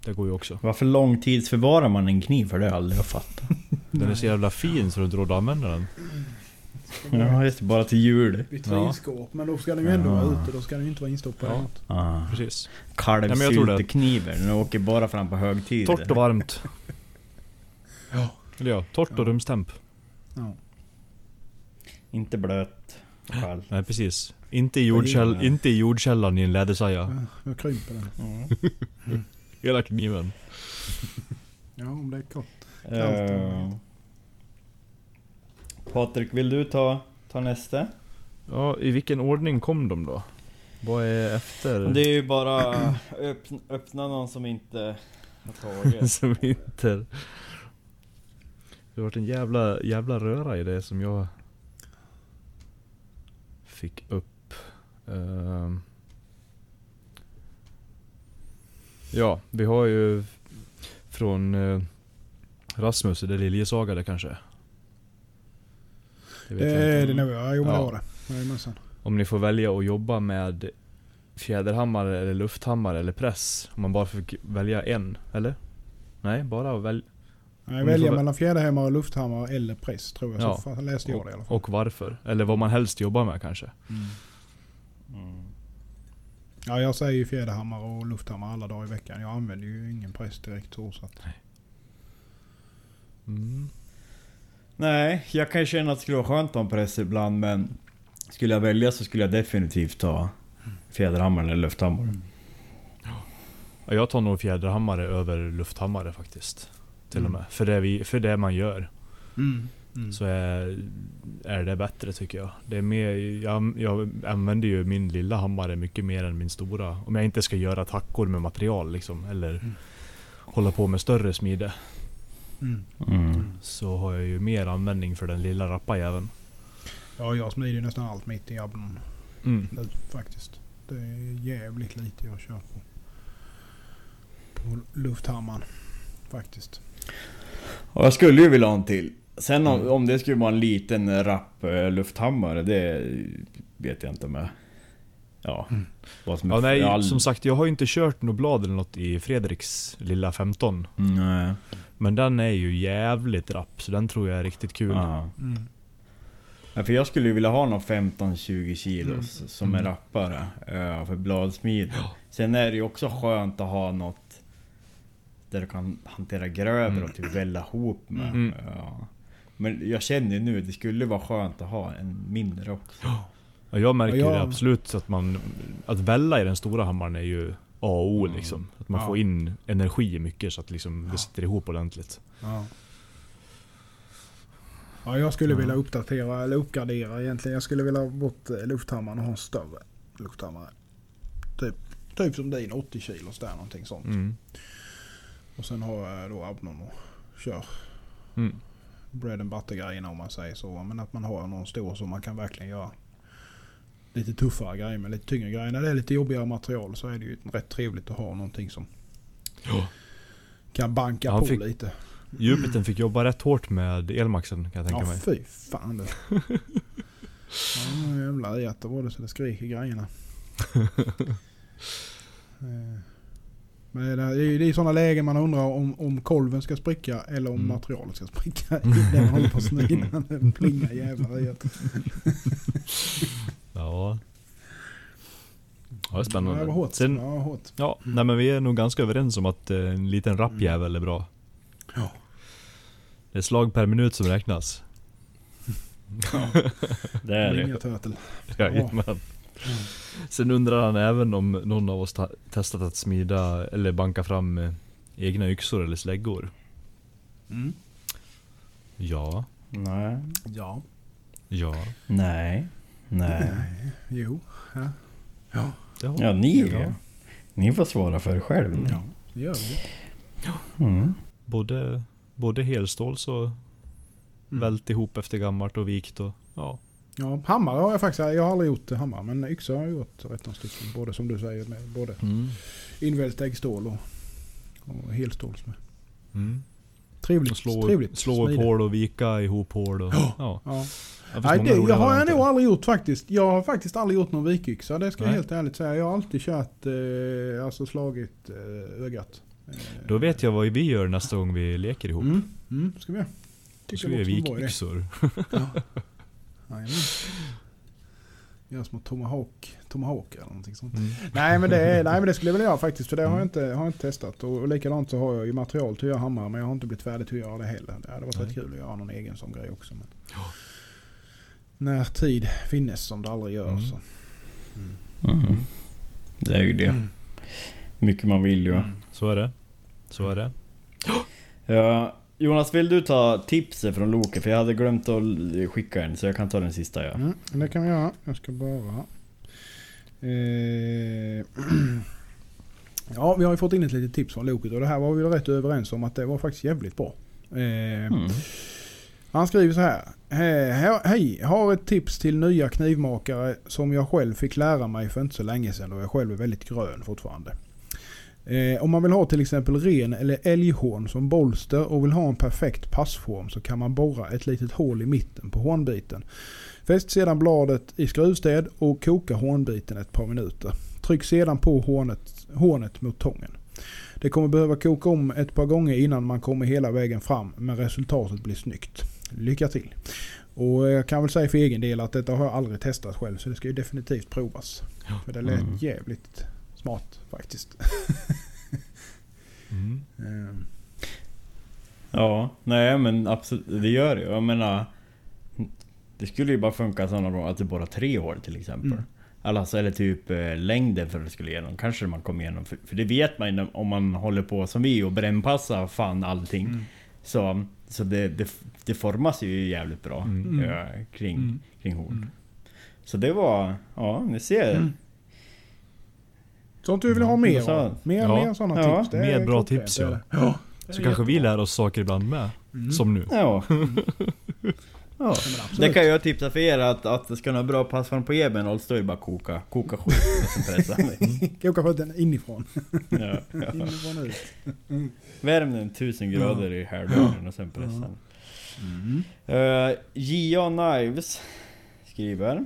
Det går ju också. Varför långtidsförvarar man en kniv? För det har jag aldrig fattat. Den är så jävla fin så du inte råd att använda den. Ja, just det, bara till jul. Vitrinskåp. Men då ska den ju ändå vara Ja. ute. Då ska den ju inte vara instoppad Ja. något. Ah. Precis. Ja, men jag tror det. Kalvsyltekniver, den åker bara fram på högtid. Torrt och varmt. Ja. Eller ja, torrt och Ja. rumstemp. Ja. Inte blöt och kall. Nej precis. Inte i, jordkäll, inte i jordkällan i en lädersaja. Ja, Jag krymper den. Mm. Hela kniven. Ja, om det är kort. Eh, Patrik, vill du ta, ta nästa? Ja, i vilken ordning kom de då? Vad är efter? Det är ju bara öppna, öppna någon som inte har tagit. som inte... Det har varit en jävla, jävla röra i det som jag fick upp. Ehm. ja, vi har ju från uh, Rasmus, det är Liljesagade kanske? Det Det jag är inte. det nog. Ja, jo men det Ja. var det. Jajamensan. Om ni får välja att jobba med fjäderhammare eller lufthammare eller press. Om man bara fick välja en, eller? Nej, bara välja. Jag väljer mellan fjäderhammare, lufthammare eller press tror jag. Ja. Så läste jag det i alla fall. Och varför? Eller vad man helst jobbar med kanske. Mm. Ja, jag säger ju fjäderhammare och lufthammare alla dagar i veckan. Jag använder ju ingen press direkt så. så att. Mm. Nej, jag kan känna att det skulle vara skönt att ha en press ibland men Skulle jag välja så skulle jag definitivt ta fjäderhammaren eller lufthammaren. Ja, jag tar nog fjäderhammare över lufthammare faktiskt. Till och Mm. med. För det, vi, för det man gör. Mm. Mm. Så är, är det bättre tycker jag. Det är mer, jag, jag använder ju min lilla hammare mycket mer än min stora. Om jag inte ska göra tackor med material liksom. Eller Mm. hålla på med större smide. Mm. Mm. Så har jag ju mer användning för den lilla rappa jäveln. Ja, jag smider ju nästan allt mitt i jabben Mm. nu faktiskt. Det är jävligt lite jag kör på. På lufthammaren. Faktiskt. Och jag skulle ju vilja ha en till. Sen om, Mm. om det skulle vara en liten rapp eh, lufthammare, det vet jag inte om jag Ja, vad som är Ja, nej, all- som sagt jag har ju inte kört något blad eller något i Fredriks lilla 15. Nej. Men den är ju jävligt rapp, så den tror jag är riktigt kul. Ja. Mm. Ja, för jag skulle ju vilja ha någon 15-20 kilos som är Mm. rappare uh, för bladsmid. Sen är det ju också skönt att ha något där du kan hantera grövre och typ välla ihop med. Mm. Ja. Men jag känner ju nu, det skulle vara skönt att ha en mindre också. Ja, jag märker Ja, jag- det absolut att man... Att välla i den stora hammaren är ju A och O Mm. liksom. Att man Ja. får in energi mycket så att liksom det sitter ihop ordentligt. Ja. Ja, jag skulle Ja. vilja uppdatera eller uppgradera egentligen. Jag skulle vilja ha bort eh, lufthammaren och ha en större lufthammare. Typ, typ som din 80 kilos där någonting sånt. Mm. Och sen har jag då Abnon och kör Mm. bread and butter grejerna om man säger så. Men att man har någon stor som man kan verkligen göra lite tuffare grejer med. Lite tyngre grejer. När det är lite jobbigare material så är det ju rätt trevligt att ha någonting som Ja. kan banka Han på fick- lite. Jupitern fick jobba rätt hårt med elmaxen kan jag tänka Ja mig. fy fan det. ja, jävlar i att det var det så det skriker grejerna. Men det är är sådana lägen man undrar om, om kolven ska spricka eller om Mm. materialet ska spricka. Det man håller på att snida. Det plingar jävlar i. Ja. Ja, det är Ja, spännande. det var hårt. Sen, Ja, hårt. ja, nej men vi är nog ganska överens om att eh, en liten rappjävel är bra. Ja. Det är slag per minut som räknas. Det är det. Ringa turtle. Jajamän. Sen undrar han även om någon av oss ta- testat att smida eller banka fram eh, egna yxor eller släggor. Mm. Ja, Nej. Ja. ja. Nej. Nej. Jo. Ja. Ja. Ja, ni Ja. Ni får svara för er själv. ja. Det gör vi. Mm. Både, både helståls och Mm. vält ihop efter gammalt och vikt och ja. Ja, hammare har jag faktiskt. Jag har aldrig gjort hammare. Men yxor har jag gjort rätt stycken. Både som du säger med både Mm. invält äggstål och, och helståls med. Mm. Trevligt. Och slå, trevligt. slå upp hål och vika ihop hål och ja. Ja. Det finns Nej, det jag har jag nog aldrig gjort faktiskt. Jag har faktiskt aldrig gjort någon vikyxa. Det ska jag Nej. helt ärligt säga. Jag har alltid kört, eh, alltså slagit eh, ögat. Eh, Då vet jag vad vi gör nästa gång vi leker ihop. Mm, mm, ska vi göra. Tycker ska vi det göra som Jajamän. Gör små tomahawk, tomahawk eller någonting sånt. Mm. Nej men, det, nej men det skulle jag vilja göra faktiskt. För det har jag inte, har jag inte testat. Och, och likadant så har jag ju material till att göra hammare. Men jag har inte blivit färdig till att göra det heller. Det hade varit Nej. rätt kul att göra någon egen sån grej också. Men När tid finnes som det aldrig gör Mm. så. Mm. Det är ju det. Mm. Mycket man vill ju. Så är det. Så är det. Ja, Jonas, vill du ta tipset från Loke? För jag hade glömt att skicka en, så jag kan ta den sista ja. Mm, det kan vi göra. Jag ska bara... Eh, ja, vi har ju fått in ett litet tips från Loket och det här var vi rätt överens om att det var faktiskt jävligt bra. Eh, Mm. Han skriver så här. "He- Hej, har ett tips till nya knivmakare som jag själv fick lära mig för inte så länge sedan och jag själv är väldigt grön fortfarande. Eh, om man vill ha till exempel ren eller älghorn som bolster och vill ha en perfekt passform så kan man borra ett litet hål i mitten på hornbiten. Fäst sedan bladet i skruvstäd och koka hornbiten ett par minuter. Tryck sedan på hornet, hornet mot tången. Det kommer behöva koka om ett par gånger innan man kommer hela vägen fram men resultatet blir snyggt. Lycka till! Och jag kan väl säga för egen del att detta har jag aldrig testat själv så det ska ju definitivt provas. Ja. För det lät Mm. jävligt smart faktiskt. Mm. Ehm, Ja, nej men absolut, det gör det Jag menar... Det skulle ju bara funka sådana gånger att det bara tre år till exempel. Mm. Alltså, eller typ eh, längden för att det skulle igenom. Kanske man kommer igenom. För, för det vet man ju om man håller på som vi och brännpassar fan allting. Mm. Så, så det, det, det formas ju jävligt bra Mm. ja, kring, Mm. kring horn. Mm. Så det var... Ja, ni ser. Sånt vi vill ha mer Så- av. Mer, Ja. mer sådana Ja, tips. Mer bra tips, det ja. ja. Så kanske vi lär oss saker ibland med. Mm. Som nu. Ja. ja. Det kan jag tipsa för er att, att det ska ha bra passform på Ebenholz, då är det bara koka. Koka skit. Koka skjuten inifrån. ja, ja. Inifrån ut. Värm den 1000 grader i härdugnen och sen pressa den. Mm. Uh, J.A. Knives skriver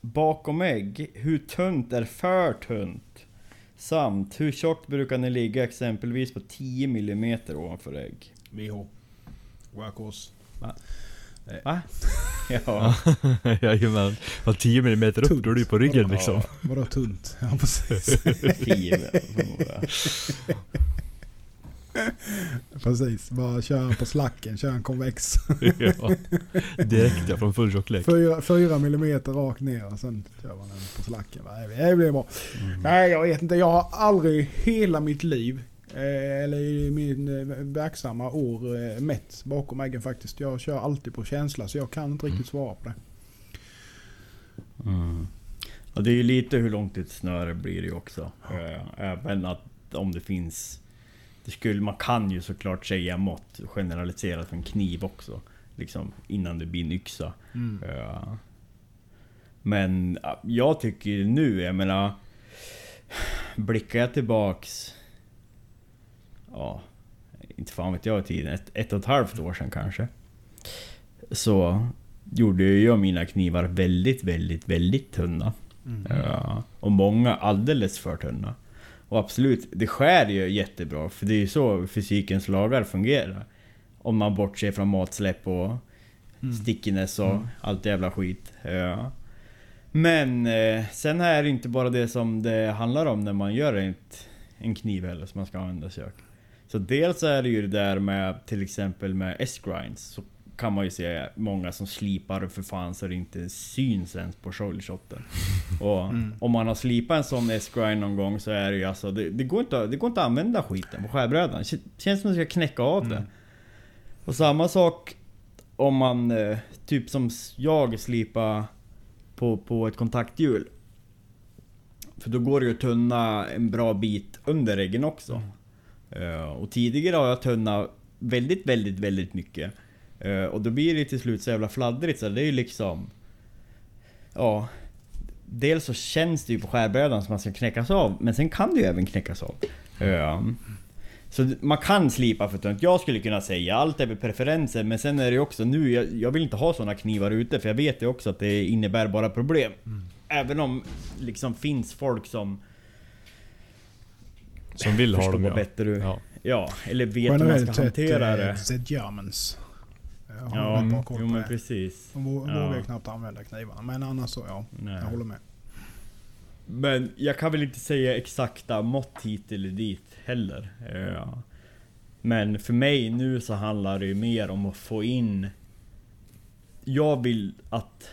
bakom ägg, hur tunt är för tunt? Samt, hur tjockt brukar ni ligga exempelvis på 10 mm ovanför ägg? VH. Workhorse. Va? Ja, Jajamän. Var 10 mm upp då är du på ryggen liksom. Ja. Vadå tunt? Ja precis. 10 precis. Bara köra på slacken, köra en konvex. ja. Direkt ja, från full tjocklek. Fyra, fyra millimeter rakt ner och sen kör man den på slacken. Det blir bra. Nej jag vet inte, jag har aldrig hela mitt liv eh, eller i min eh, verksamma år eh, mätt bakom äggen faktiskt. Jag kör alltid på känsla så jag kan inte riktigt svara på det. Mm. Och det är ju lite hur långt ett snöre blir det ju också. Även att om det finns... Det skulle, man kan ju såklart säga mått generaliserat för en kniv också. Liksom innan det blir en yxa. Mm. Ja. Men ja, jag tycker nu, jag menar... Blickar jag tillbaks... Ja, inte fan vet jag tiden. Ett, ett och ett halvt år sedan kanske. Så gjorde jag mina knivar väldigt, väldigt, väldigt tunna. Mm. Ja, och många alldeles för tunna. Och absolut, det skär ju jättebra. För det är ju så fysikens lagar fungerar. Om man bortser från matsläpp och Mm. stickiness och allt jävla skit. Ja. Men eh, sen är det inte bara det som det handlar om när man gör ett, en kniv heller som man ska använda i kök. Så dels är det ju det där med till exempel med S-grinds. Kan man ju se många som slipar för fan så det inte syns ens på shouldershoten. Och Mm. om man har slipat en sån S-grind någon gång så är det ju alltså, det, det, går, inte, det går inte att använda skiten på skärbrädan. Det känns som att man ska knäcka av det. Mm. Och samma sak om man, eh, typ som jag slipar på, på ett kontakthjul. För då går det ju att tunna en bra bit under äggen också. Eh, och tidigare har jag tunnat väldigt, väldigt, väldigt mycket. Eh, och då blir det till slut så jävla fladdrigt så det är ju liksom... Ja... Dels så känns det ju på skärbrädan som man ska knäckas av, men sen kan det ju även knäckas av. Eh, så man kan slipa för tunt. Jag skulle kunna säga allt är preferenser, men sen är det ju också nu, jag, jag vill inte ha såna knivar ute för jag vet ju också att det innebär bara problem. Även om liksom finns folk som Som vill ha dem ja. bättre. Ja. ja. eller vet hur man ska hantera eh, det. The Germans. Jag Ja, rätt bra koll jo men det. precis. De vå- Ja. vågar knappt använda knivarna. Men annars så ja, Nej. jag håller med. Men jag kan väl inte säga exakta mått hit eller dit heller. Ja. Men för mig nu så handlar det ju mer om att få in... Jag vill att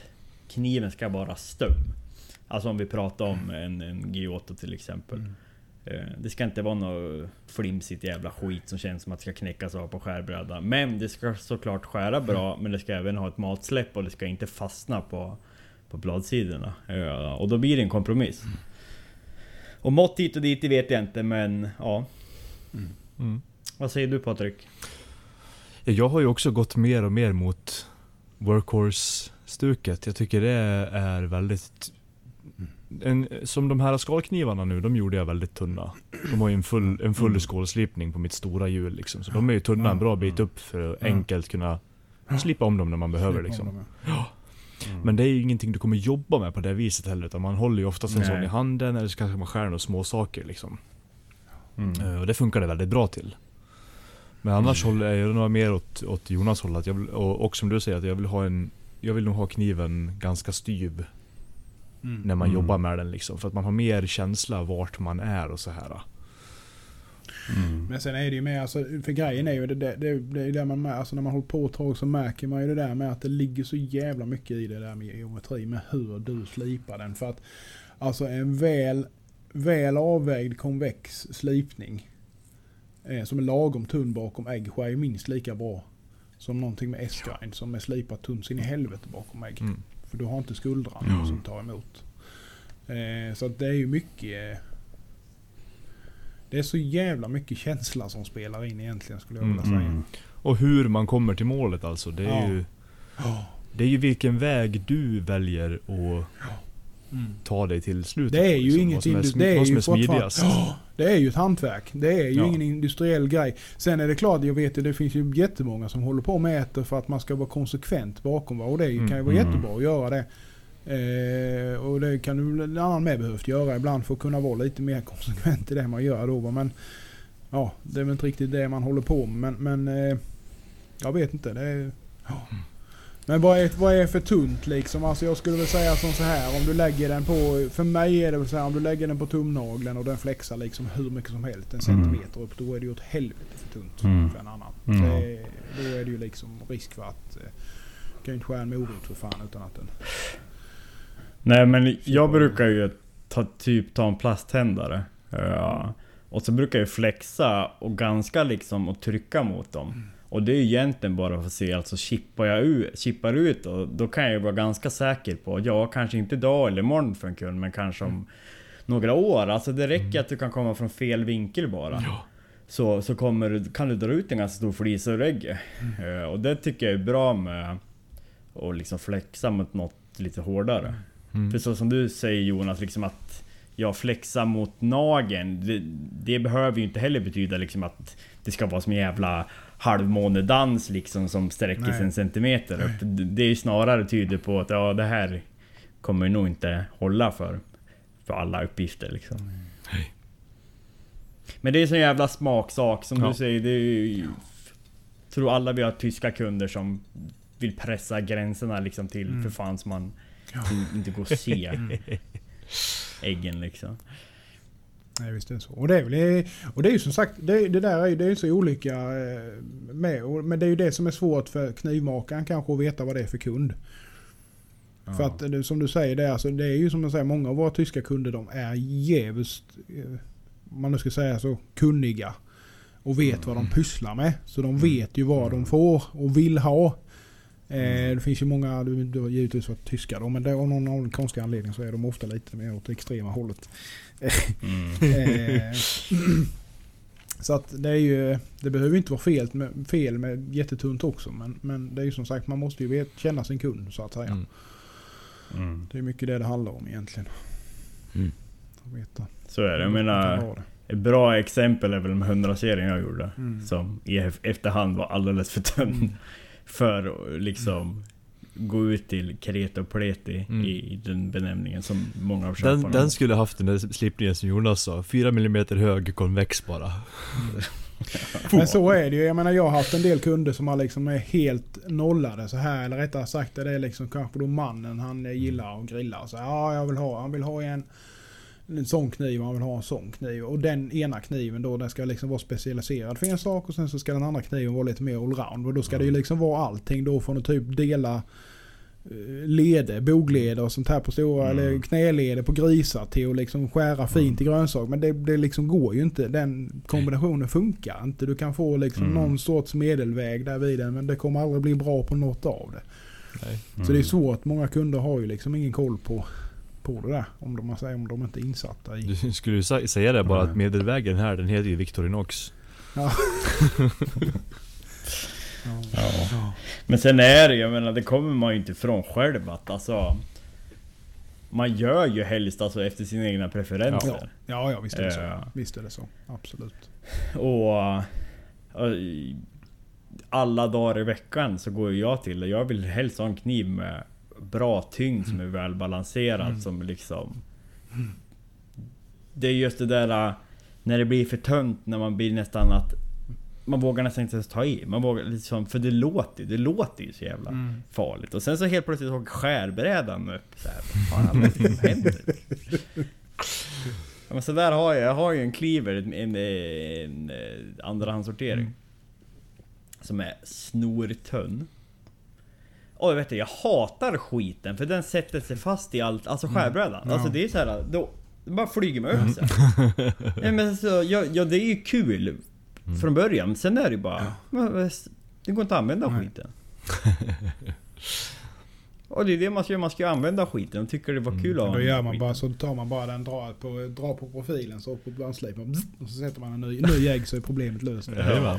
kniven ska vara stum. Alltså om vi pratar om en, en Giotto till exempel. Mm. Eh, Det ska inte vara något flimsigt jävla skit som känns som att det ska knäckas av på skärbräda. Men det ska såklart skära bra, men det ska även ha ett matsläpp och det ska inte fastna på, på bladsidorna. Ja, och då blir det en kompromiss. Och mått hit och dit, det vet jag inte, men ja. Mm. Vad säger du Patrik? Ja, Jag har ju också gått mer och mer mot workhorse-stuket. Jag tycker det är väldigt... En, som de här skalknivarna nu, de gjorde jag väldigt tunna. De har ju en full, en full skålslipning på mitt stora hjul liksom. Så de är ju tunna en bra bit upp för att enkelt kunna slipa om dem när man behöver liksom. ja. Men det är ju ingenting du kommer jobba med på det viset heller. Utan man håller ju oftast en Nej. sån i handen eller så kanske man skär några små saker liksom. Mm. Eh, Och det funkar det väldigt bra till. Men annars håller jag nog mer åt, åt Jonas håll. Att jag vill, och, och som du säger, att jag vill ha en... Jag vill nog ha kniven ganska styv Mm. när man Mm. jobbar med den liksom. För att man har mer känsla vart man är och så här. Mm. Men sen är det ju mer, alltså, för grejen är ju det, det, det, det är där man mär, alltså när man håller på ett tag så märker man ju det där med att det ligger så jävla mycket i det där med geometri med hur du slipar den. För att alltså en väl, väl avvägd konvex slipning eh, som är lagom tunn bakom ägg skär ju minst lika bra som någonting med S-grind som är slipat tunt sin i helvete bakom ägg. Mm. För du har inte skuldran Mm. som tar emot. Eh, så att det är ju mycket... Eh, det är så jävla mycket känsla som spelar in egentligen skulle jag vilja Mm. säga. Mm. Och hur man kommer till målet alltså. Det är, Ja. ju, det är ju vilken väg du väljer att Mm. ta dig till slutet. Det är ju liksom. ingenting... Vad som det är, som ju är smidigast. Det är ju ett hantverk. Det är ju Ja. ingen industriell grej. Sen är det klart, jag vet ju det finns ju jättemånga som håller på och mäter för att man ska vara konsekvent bakom. Och det kan ju vara Mm. jättebra att göra det. Eh, och det kan ju en annan med behövt göra ibland för att kunna vara lite mer konsekvent i det man gör då. Men ja, det är väl inte riktigt det man håller på med. Men, men eh, jag vet inte. Det är, ja. Men vad är, vad är för tunt liksom? Alltså jag skulle väl säga som så här om du lägger den på... För mig är det väl så här om du lägger den på tumnageln och den flexar liksom hur mycket som helst. En Mm. centimeter upp. Då är det ju åt helvete för tunt Mm. för en annan. Mm. Det, då är det ju liksom risk för att... Eh, kan ju inte skära en morot för fan utan att den... Nej men jag brukar ju ta, typ ta en plasthändare. Ja. Och så brukar jag flexa och ganska liksom och trycka mot dem. Och det är egentligen bara för att se, alltså chippar jag ut, chippar ut och då kan jag ju vara ganska säker på, ja kanske inte idag eller imorgon för en kund, men kanske om några år. Alltså det räcker att du kan komma från fel vinkel bara. Så, så kommer, kan du dra ut en ganska stor flis ur ägget. Eh, Och det tycker jag är bra med att liksom flexa mot något lite hårdare. Mm. För så som du säger Jonas, liksom att jag flexar mot nageln. Det, det behöver ju inte heller betyda liksom att det ska vara som jävla halvmånedans liksom som sträcker sig en centimeter upp. Det är ju snarare tyder på att ja, det här kommer nog inte hålla för, för alla uppgifter liksom. Men det är så en jävla smaksak som Ja. du säger. Det är ju, tror alla vi har tyska kunder som vill pressa gränserna liksom till Mm. för fan som man Ja. inte går att se äggen liksom. Nej visst är det så. Och det är, väl, och det är ju som sagt, det, det där är ju det är så olika eh, med. och- Men det är ju det som är svårt för knivmakaren kanske att veta vad det är för kund. För att som du säger, det är, alltså, det är ju som jag säger, många av våra tyska kunder de är jävligt, eh, om man nu ska säga så, kunniga. Och vet vad de pysslar med. Så de vet ju vad de får och vill ha. Eh, det finns ju många, du, har givetvis varit tyskar då, men det, av någon, någon konstig anledning så är de ofta lite mer åt det extrema hållet. Mm. Eh, så att det är ju, det behöver ju inte vara fel med, fel med jättetunt också. Men, men det är ju som sagt, man måste ju vet, känna sin kund så att säga. Mm. Mm. Det är mycket det det handlar om egentligen. Mm. Att veta. Så är det. Jag menar, ett bra exempel är väl med 100-serien jag gjorde. Mm. Som i ef- efterhand var alldeles för tunn. Mm. För liksom gå ut till Kreta och Pleti Mm. i, i den benämningen som många av Den, köparna den skulle haft den där slipningen som Jonas sa. 4 mm hög konvex bara. Men så är det ju. Jag menar jag har haft en del kunder som har liksom är helt nollade så här. Eller rättare sagt det är liksom kanske då mannen han gillar att grilla. Så, ja, jag vill ha, han vill ha en, en sån kniv han vill ha en sån kniv. Och den ena kniven då den ska liksom vara specialiserad för en sak och sen så ska den andra kniven vara lite mer allround. Och då ska det ju liksom vara allting då från att typ dela eh, leder, bogleder och sånt här på stora, Mm. eller knäleder på grisar till att liksom skära fint i grönsaker. Men det, det liksom går ju inte. Den kombinationen funkar inte. Du kan få liksom Mm. någon sorts medelväg där vid den men det kommer aldrig bli bra på något av det. Mm. Så det är svårt. Många kunder har ju liksom ingen koll på, på det där. Om de, säger, om de inte är insatta i... Du skulle ju sä- säga det bara att medelvägen här, den heter ju Victorinox. Ja. Ja. Men sen är det, jag menar det kommer man ju inte ifrån själv att alltså Man gör ju helst alltså efter sina egna preferenser. Ja, ja visst är det så. Ja. Visst är det så. Absolut. Och, och i- alla dagar i veckan så går jag till det. Jag vill helst ha en kniv med bra tyngd som är välbalanserad Mm. som liksom... Det är just det där äh, när det blir för tunt när man blir nästan att man vågar nästan inte ens ta i. Man vågar liksom, för det låter ju, det låter ju så jävla Mm. farligt. Och sen så helt plötsligt åker skärbrädan upp så här. Vad fan det som händer? Ja, men så där har jag, jag har ju en cleaver, en, en, en, eh, andrahandssortering. Mm. Som är snortunn. Och jag vet inte, jag hatar skiten för den sätter sig fast i allt, alltså skärbrädan. Ja. Alltså det är så här, då, det bara flyger med upp sig. ja, men så, ja, ja det är ju kul från början, men sen är det ju bara... men, Det går inte att använda Nej. skiten. Och det är det man ska göra, man ska använda skiten och tycker det var kul att Då gör man skiten. bara så tar man bara den, drar på, drar på profilen så på bandslip och så sätter man en ny, ny ägg så är problemet löst. Jajamän.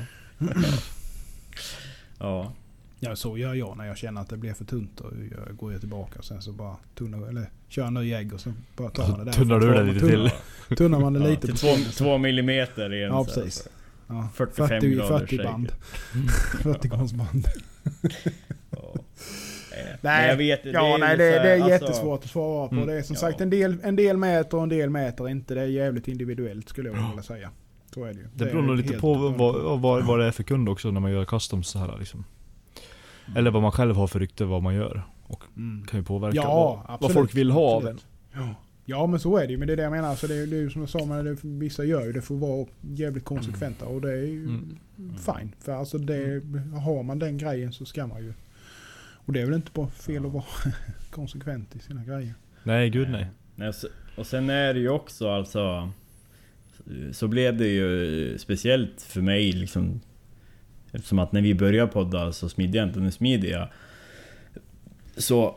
Ja. Ja, så gör jag när jag känner att det blir för tunt. Och jag går jag tillbaka och sen så bara tunnar, eller kör en ny ägg och så bara tar man det där. Tunnar du det lite till? Tunnar man det Ja, lite till två, två millimeter i en Ja, så här, precis. Ja, 45 40, grader 40 band. 40 gångsband. Ja. Men Nej, jag vet, ja, är nej ju det, här, det är alltså- jättesvårt att svara på. Mm, det är som ja. sagt en del, en del mäter och en del mäter inte. Det är jävligt individuellt skulle jag vilja säga. Så är det ju. Det är beror nog lite på vad, vad, vad det är för kund också när man gör customs så här liksom. Eller vad man själv har för rykte vad man gör. Och Mm. kan ju påverka Ja, vad, vad folk vill ha av en. absolut. Ja. ja men så är det ju. Men det är det jag menar. Så det, är, det är ju som jag sa, men det, vissa gör ju det för att vara jävligt konsekventa. Och det är ju Mm. fine. För alltså det, har man den grejen så ska man ju. Och det är väl inte bara fel att vara konsekvent i sina grejer. Nej gud nej. Nej, Och sen är det ju också alltså... Så blev det ju speciellt för mig liksom... Eftersom att när vi började podda så smidde jag inte nu smider jag. Så...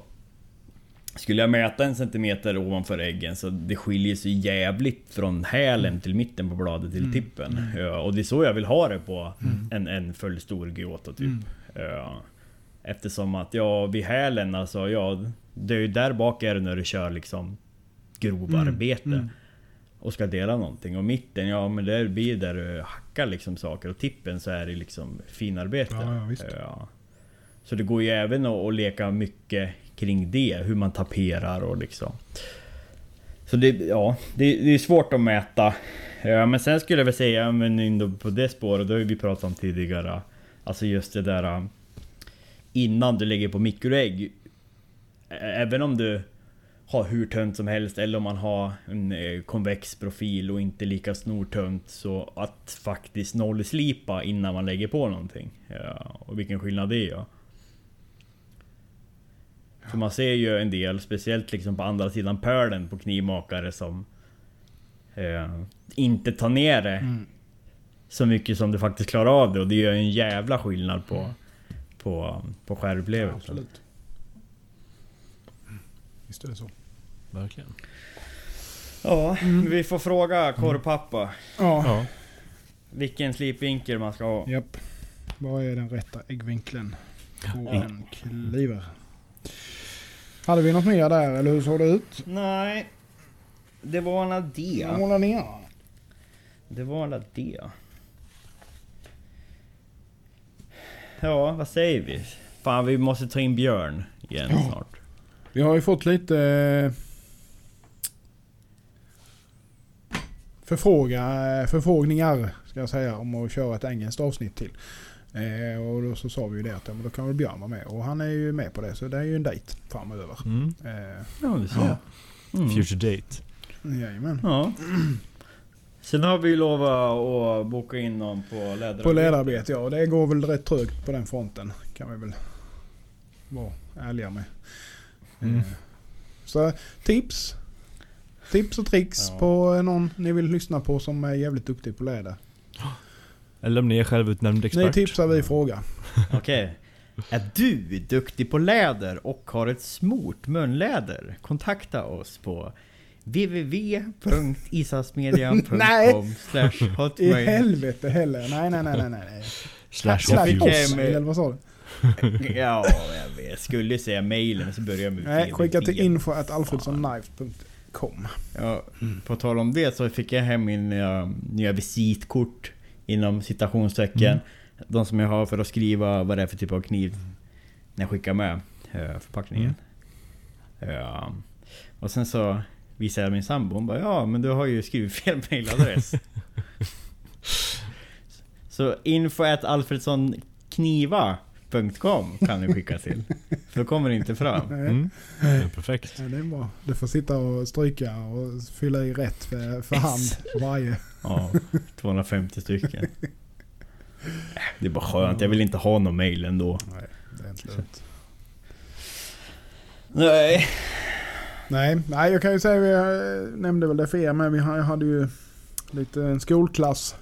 Skulle jag mäta en centimeter ovanför äggen så det skiljer sig jävligt från hälen till mitten på bladet till Mm. tippen. Ja, och det är så jag vill ha det på en, en full stor Giotto typ. Mm. Ja. Eftersom att ja, vid hälen alltså, ja, det är ju där bak är det när du kör liksom grovarbete. Mm. Mm. Och ska dela någonting. Och mitten, ja men där blir där du hackar liksom saker. Och tippen så är det liksom finarbete. Ja, ja, visst. Ja. Så det går ju även att, att leka mycket kring det. Hur man taperar och liksom. Så det, ja, det, det är svårt att mäta. Men sen skulle jag väl säga, men ändå på det spåret, det har vi pratat om tidigare. Alltså just det där äh, innan du lägger på mikroägg. Även om du har hur tunt som helst eller om man har en eh, konvex profil och inte lika snortunt så att faktiskt nollslipa innan man lägger på någonting. Ja, och vilken skillnad det gör. För man ser ju en del, speciellt liksom på andra sidan pölen på knivmakare som eh, inte tar ner det Mm. så mycket som du faktiskt klarar av det och det gör en jävla skillnad på, på, på skärupplevelsen. Absolut. Visst är det så. Verkligen. Ja, vi får fråga korvpappa Ja. Ja. vilken slipvinkel man ska ha. Japp. Vad är den rätta äggvinkeln på Ja. en kliver? Hade vi något mer där eller hur såg det ut? Nej, det var alla det. Måla ner. Det var alla det. Ja, vad säger vi? Fan, vi måste ta in Björn igen Ja. snart. Vi har ju fått lite förfråga, förfrågningar ska jag säga om att köra ett engelskt avsnitt till. Eh, och då så sa vi ju det att ja, men då kan väl Björn vara med. Och han är ju med på det så det är ju en dejt framöver. Mm. Eh, Ja, det ser mm. Future date. jajamän. Ja. Sen har vi ju lovat att boka in någon på läderarbete. På ledararbete ja. Och det går väl rätt trögt på den fronten. Kan vi väl vara ärliga med. Mm. Eh, Så tips. Tips och tricks Ja. på någon ni vill lyssna på som är jävligt duktig på läder. Eller om ni är självutnämnd expert. Ni tipsar, vi frågar. Okej. Är du duktig på läder och har ett smort munläder? Kontakta oss på www.isasmedian.com Nej. slash I helvete heller. Nej, nej, nej, nej, nej. Slash Slash oss, med- eller vad sa du? Ja, jag vet. Skulle säga mailen så börjar jag med Nej, skicka till info at alfredssonlife.com. Ja, på tal om det så fick jag hem min nya, nya visitkort inom citationstecken. Mm. De som jag har för att skriva vad det är för typ av kniv när jag skickar med eh, förpackningen. Ja. Och sen så visade jag min sambo, hon bara ja men du har ju skrivit fel mailadress. så info at alfredssonKniva.com kan du skicka till. För då kommer det inte fram. Mm. Det är perfekt. ja, det är bra. Du får sitta och stryka och fylla i rätt för, för hand varje. Ja, 250 stycken. Det är bara skönt, jag vill inte ha någon mail ändå. Nej, det är inte lönt. Nej. Nej, nej, jag kan ju säga, vi eh, nämnde väl det för er men vi har- jag hade ju lite en skolklass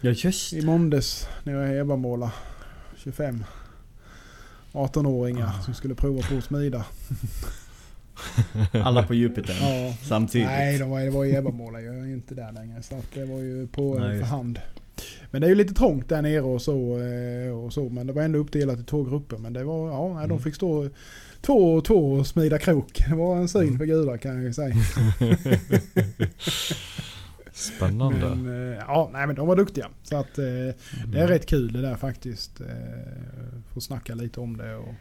Ja just i måndags nere i Ebamåla. 25 18-åringar som skulle prova på att smida. Alla på Jupiter Ja. samtidigt. Nej, de var, det var i Ebamåla. Jag är inte där längre. Så att det var ju på Nej, för hand. Men det är ju lite trångt där nere och så. eh, Och så men det var ändå uppdelat i två grupper. Men det var, ja, nej, de Mm. fick stå två och två och smida krok. Det var en syn för gudar kan jag ju säga. Spännande. Men, eh, ja, nej men de var duktiga. Så att eh, det är rätt kul det där faktiskt. Eh, Få snacka lite om det och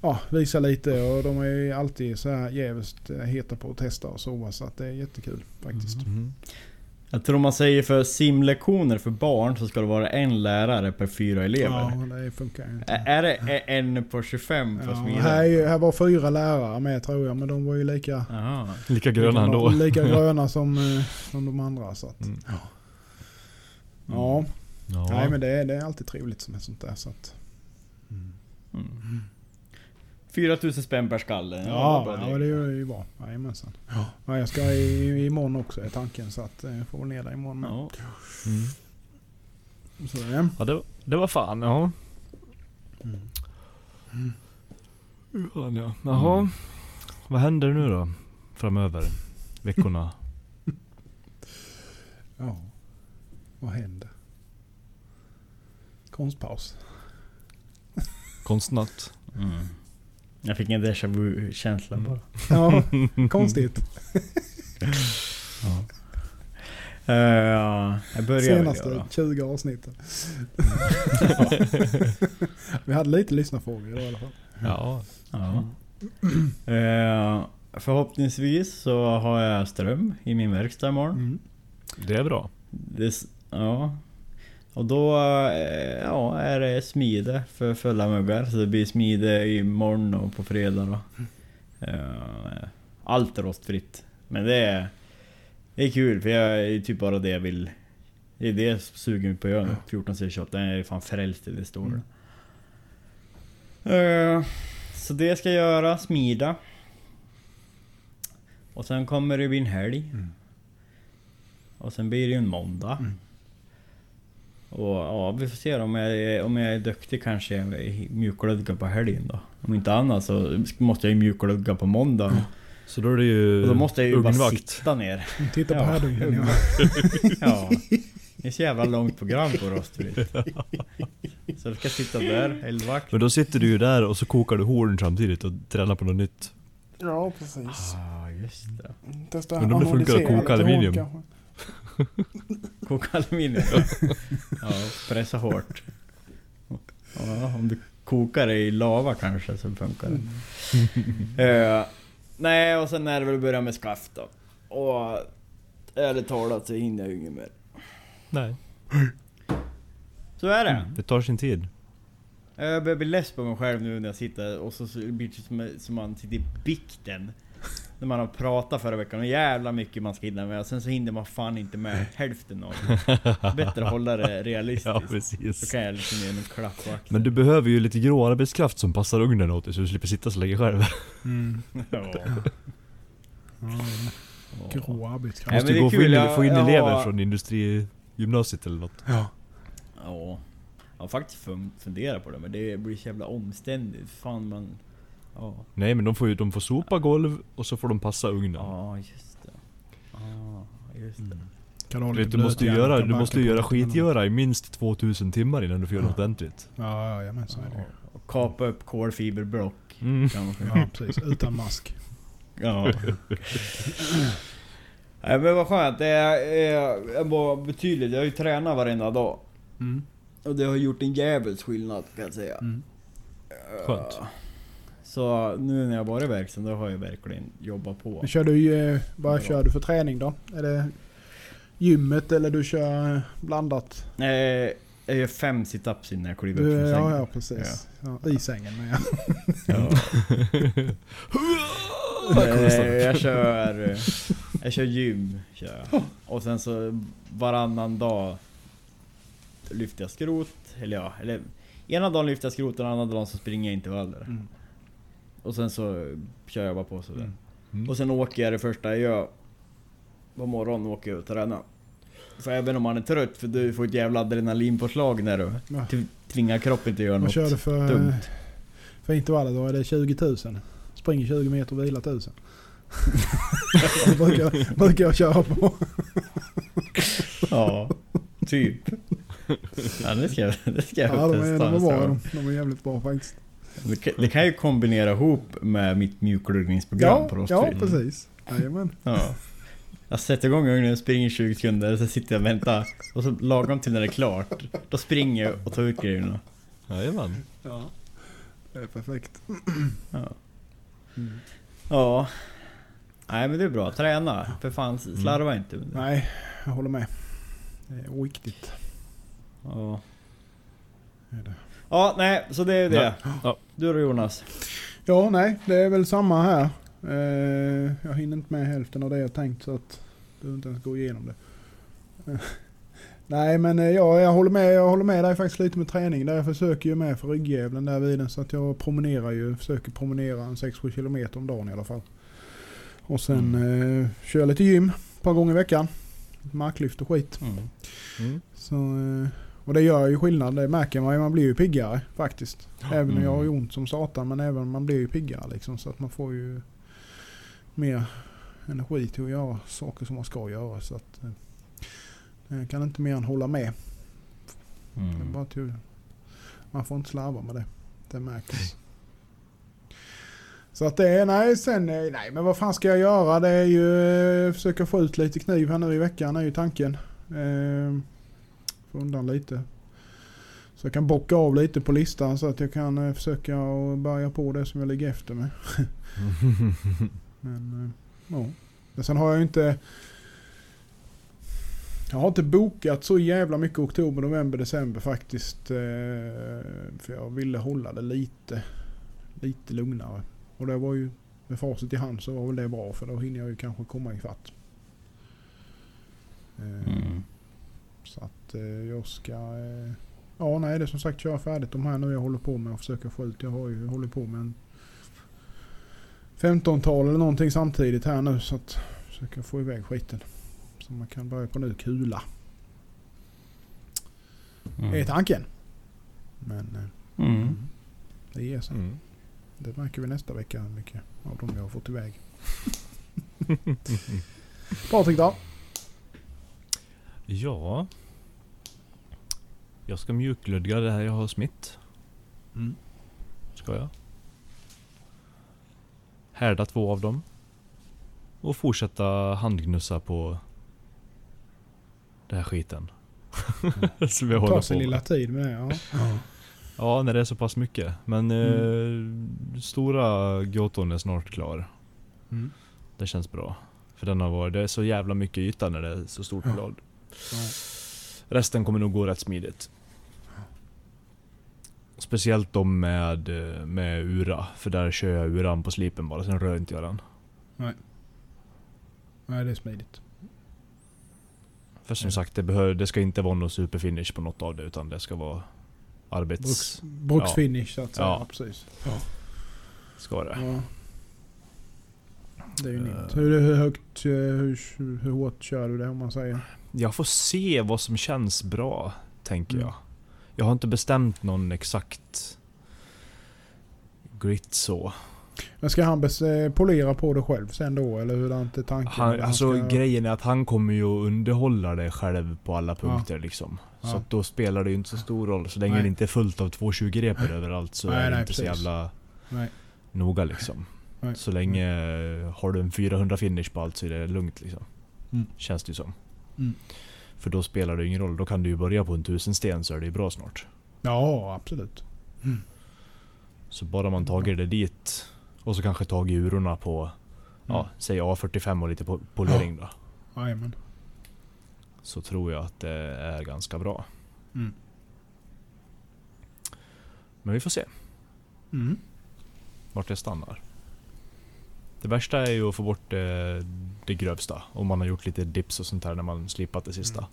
ja, visa lite och de är ju alltid så här jävligt heta på att testa och sova så att det är jättekul faktiskt. Mm. Jag tror man säger för simlektioner för barn så ska det vara en lärare per fyra elever. Ja, det funkar ju inte. Är det en på 25 på Ja, smida? här, här var fyra lärare med tror jag, men de var ju lika, Jaha. Lika gröna ändå. lika gröna som, eh, som de andra. Så att, Mm. ja. Ja. Nej men det är, det är alltid trevligt med sånt där. Så att, Mm. 4000 spänn per skalle. ja, vad bra ja, det. det är ju bra. Jajamensan. Ja, jag ska i, imorgon också är tanken så att eh, jag får väl ner det imorgon med. Ja. Mm. Så, ja. Ja, det, det var fan, ja. Mm. Fan, ja. Jaha. Vad händer nu då? Framöver? Veckorna? ja. Vad händer? Konstpaus. Konstnatt? Mm. Jag fick en déjà vu-känsla bara. Ja, konstigt. Uh, ja, jag börjar Senaste göra. 20 avsnitten. Vi hade lite lyssnarfrågor idag i alla fall. Ja. Ja. Eh, förhoppningsvis så har jag ström i min verkstad imorgon. Mm. Det är bra. Det, ja. Och då eh, ja, är det smide för fulla muggar. Så det blir smide imorgon och på fredag då. Eh, allt rostfritt. Men det är, det är kul för jag är typ bara det jag vill. Det är det jag är sugen på att göra nu. 14 C28. Jag är fan frälst i det stora. Eh, så det ska jag göra, smida. Och sen kommer det bli en helg. Mm. Och sen blir det ju en måndag. Mm. Och ja, vi får se om jag är, om jag är duktig kanske jag är mjukglödga på helgen då. Om inte annat så måste jag ju mjukglödga på måndag. Så då är det ju Och då måste jag ju bara ugnvakt. sitta ner. Titta på Ja. härdungen ja. Ja. Det är så jävla långt program på rostfritt. Så jag ska sitta där, eldvakt. Men då sitter du ju där och så kokar du horn samtidigt och tränar på något nytt. Ja, precis. Ja, just det. Testa Undrar om det funkar att koka aluminium. Koka aluminium. Ja, pressa hårt. Ja, om du kokar det i lava kanske så funkar det. Eh, nej, och sen är det väl att börja med skaft då. Och ärligt talat så hinner jag ju inget mer. Nej. Så är det. Det tar sin tid. Jag börjar bli less på mig själv nu när jag sitter och så, så blir det som, som man sitter i bikten. När man har pratat förra veckan och jävla mycket man ska hinna med och sen så hinner man fan inte med hälften av det. Bättre att hålla det realistiskt. Ja Så precis. kan jag liksom ge en klapp på axeln. Men du behöver ju lite grå arbetskraft som passar ugnen åt dig så du slipper sitta så länge själv. Mm. Ja. Ja, grå arbetskraft. Måste men det gå är och få kul, in, jag- få in jag elever har- från industrigymnasiet eller något. Ja. Ja. Jag har faktiskt fun- funderat på det men det blir så jävla omständigt. Fan man... Ja. Nej men de får ju de får sopa golv och så får de passa ugnen. Ja just det. Ja just det. Kan ha Du, vet, du måste ju göra, du måste göra skitgöra i minst 2000 timmar innan du får göra något ordentligt. Ja, ja men så är det. Och kapa upp kolfiberblock. Mm. kanske. Ja, precis. Utan mask. Ja. Nej men vad skönt. Det är, är, jag var betydligt. Jag har ju tränat varenda dag. Mm. Och det har gjort en jävels skillnad kan jag säga. Mm. Skönt. Ja. Så nu när jag varit verksam då har jag verkligen jobbat på. Men kör du, eh, vad kör du för träning då? Är det gymmet eller du kör eh, blandat? Nej, jag gör fem situps innan jag kliver upp Du, från ja, sängen. ja, precis. Ja. I sängen men ja. Ja. Nej, jag kör... Jag kör gym. Kör. jag. Och sen så varannan dag lyfter jag skrot. Eller ja, eller... Ena dagen lyfter jag skrot och den andra dagen så springer jag intervaller. Mm. Och sen så kör jag bara på sådär. Mm. Mm. Och sen åker jag det första jag gör. På morgonen åker jag och tränar. För även om man är trött, för du får ett jävla adrenalinpåslag när du Ja. tvingar kroppen till att göra något kör du för, dumt. för intervaller då? Är det 20 000? Springer 20 meter och vilar 1000? det brukar, brukar jag köra på. Ja, typ. Ja, det ska jag, det ska jag Ja, de är, testa. de är nästa bra. gång. De, de är jävligt bra faktiskt. Det kan, det kan ju kombinera ihop med mitt mjukgluggningsprogram Ja, på ja, rostfritt. precis. Jajamän. Ja. Jag sätter igång ugnen, springer 20 sekunder, så sitter jag och väntar. Och så lagom till när det är klart, då springer jag och tar ut grejerna. Jajamän. Ja. Det är perfekt. Ja. Mm. ja. Nej men det är bra. Träna. För fan slarva inte. Nej, jag håller med. Det är viktigt. Ja. Är det. Ja, nej så det är det. Ja. Du då Jonas? Ja, nej, det är väl samma här. Eh, jag hinner inte med hälften av det jag tänkt så att du inte ens gå igenom det. Eh, nej, men eh, ja, jag håller med. Jag håller med dig faktiskt lite med träning. Där jag försöker ju med för ryggjäveln där vid den så att jag promenerar ju. Försöker promenera en 6-7 kilometer om dagen i alla fall. Och sen eh, kör jag lite gym ett par gånger i veckan. Marklyft och skit. Mm. Mm. Så, eh, och det gör ju skillnad. Det märker man ju. Man blir ju piggare faktiskt. Även om jag har ju ont som satan. Men även man blir ju piggare liksom. Så att man får ju mer energi till att göra saker som man ska göra. Så att eh, jag kan inte mer än hålla med. Mm. bara till, man får inte slarva med det. Det märks. Så att det är, nej sen, eh, nej men vad fan ska jag göra? Det är ju eh, försöka få ut lite kniv här nu i veckan är ju tanken. Eh, få undan lite. Så jag kan bocka av lite på listan så att jag kan eh, försöka och börja på det som jag ligger efter med. Men eh, ja. Men sen har jag inte... Jag har inte bokat så jävla mycket oktober, november, december faktiskt. eh, För jag ville hålla det lite, lite lugnare. Och det var ju med facit i hand så var väl det bra för då hinner jag ju kanske komma ifatt. Eh, Mm. Så att eh, jag ska... Eh, ja nej det är som sagt köra färdigt de här nu jag håller på med och försöka få ut. Jag har ju hållit på med en 15-tal eller någonting samtidigt här nu så att försöka få iväg skiten. Så man kan börja på nu kula. Mm. är tanken. Men eh, Mm. det ger sig. Mm. Det märker vi nästa vecka hur mycket av dem jag har fått iväg. Patrik då? Ja. Jag ska mjukglödga det här jag har smitt. Mm. Ska jag. Härda två av dem. Och fortsätta handgnussa på den här skiten. Som jag Ta håller på lilla med. tid med det. Ja. Ja, när det är så pass mycket. Men eh, stora Goton är snart klar. Mm. Det känns bra. För den har varit, det är så jävla mycket yta när det är så stort Ja. blad. Ja. Resten kommer nog gå rätt smidigt. Speciellt de med, eh, med Ura. För där kör jag Uran på slipen bara, sen rör inte jag den. Nej det är smidigt. För som Ja. sagt, det, behöver, det ska inte vara någon superfinish på något av det. Utan det ska vara arbets... Bruks, bruksfinish så att säga. Ja. Ja. Precis. Ska det. Ja. Det är ju Eh. nytt. Hur, hur högt, eh, hur, hur hårt kör du det om man säger? Jag får se vad som känns bra, tänker Mm. jag. Jag har inte bestämt någon exakt grit så. Men ska han eh, polera på det själv sen då eller hur är inte tanken? Han, alltså ska- grejen är att han kommer ju att underhålla det själv på alla punkter liksom. Så Ja. att då spelar det ju inte så stor roll. Så länge Nej. det inte är fullt av 220 repor överallt så Nej, är det nej, inte så precis. jävla Nej. noga liksom. Så länge har du en 400 finish på allt så är det lugnt liksom. Mm. Känns det ju som. Mm. För då spelar det ingen roll. Då kan du ju börja på en tusen sten så är det bra snart. Ja absolut. Så bara man tagit det dit och så kanske tagit urorna på, ja, Mm. säg A45 och lite po- polering då. Jajamän. Så tror jag att det är ganska bra. Mm. Men vi får se Mm. vart det stannar. Det värsta är ju att få bort det, det grövsta. Om man har gjort lite dips och sånt här när man slipat det sista. Mm.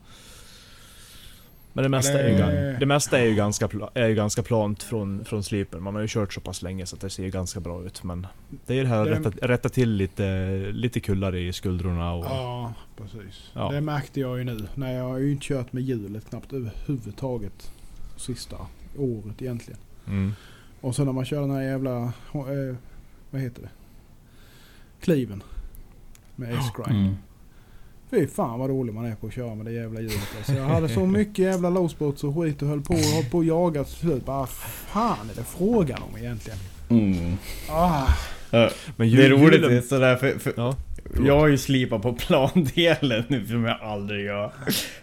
Men det mesta, är, ju, det mesta är, ju ganska, är ju ganska plant från, från slipen. Man har ju kört så pass länge så det ser ju ganska bra ut. Men det är ju det här att rätta, rätta till lite, lite kullar i skuldrorna och... Ja precis. Ja. Det märkte jag ju nu. Nej jag har ju inte kört med hjulet knappt överhuvudtaget. Sista året egentligen. Mm. Och så när man kör den här jävla... Eh, vad heter det? Kliven. Med S-grind. Mm. Fy fan vad dålig man är på att köra med det jävla hjulet. Alltså, jag hade så mycket jävla lowspots och skit och höll på och höll på och jagat till slut. Bara fan är det frågan om egentligen? Mm. Ah, Men det är jul- roligt julen- sådär för, för Ja. Jag har ju slipat på plandelen nu som jag aldrig gör.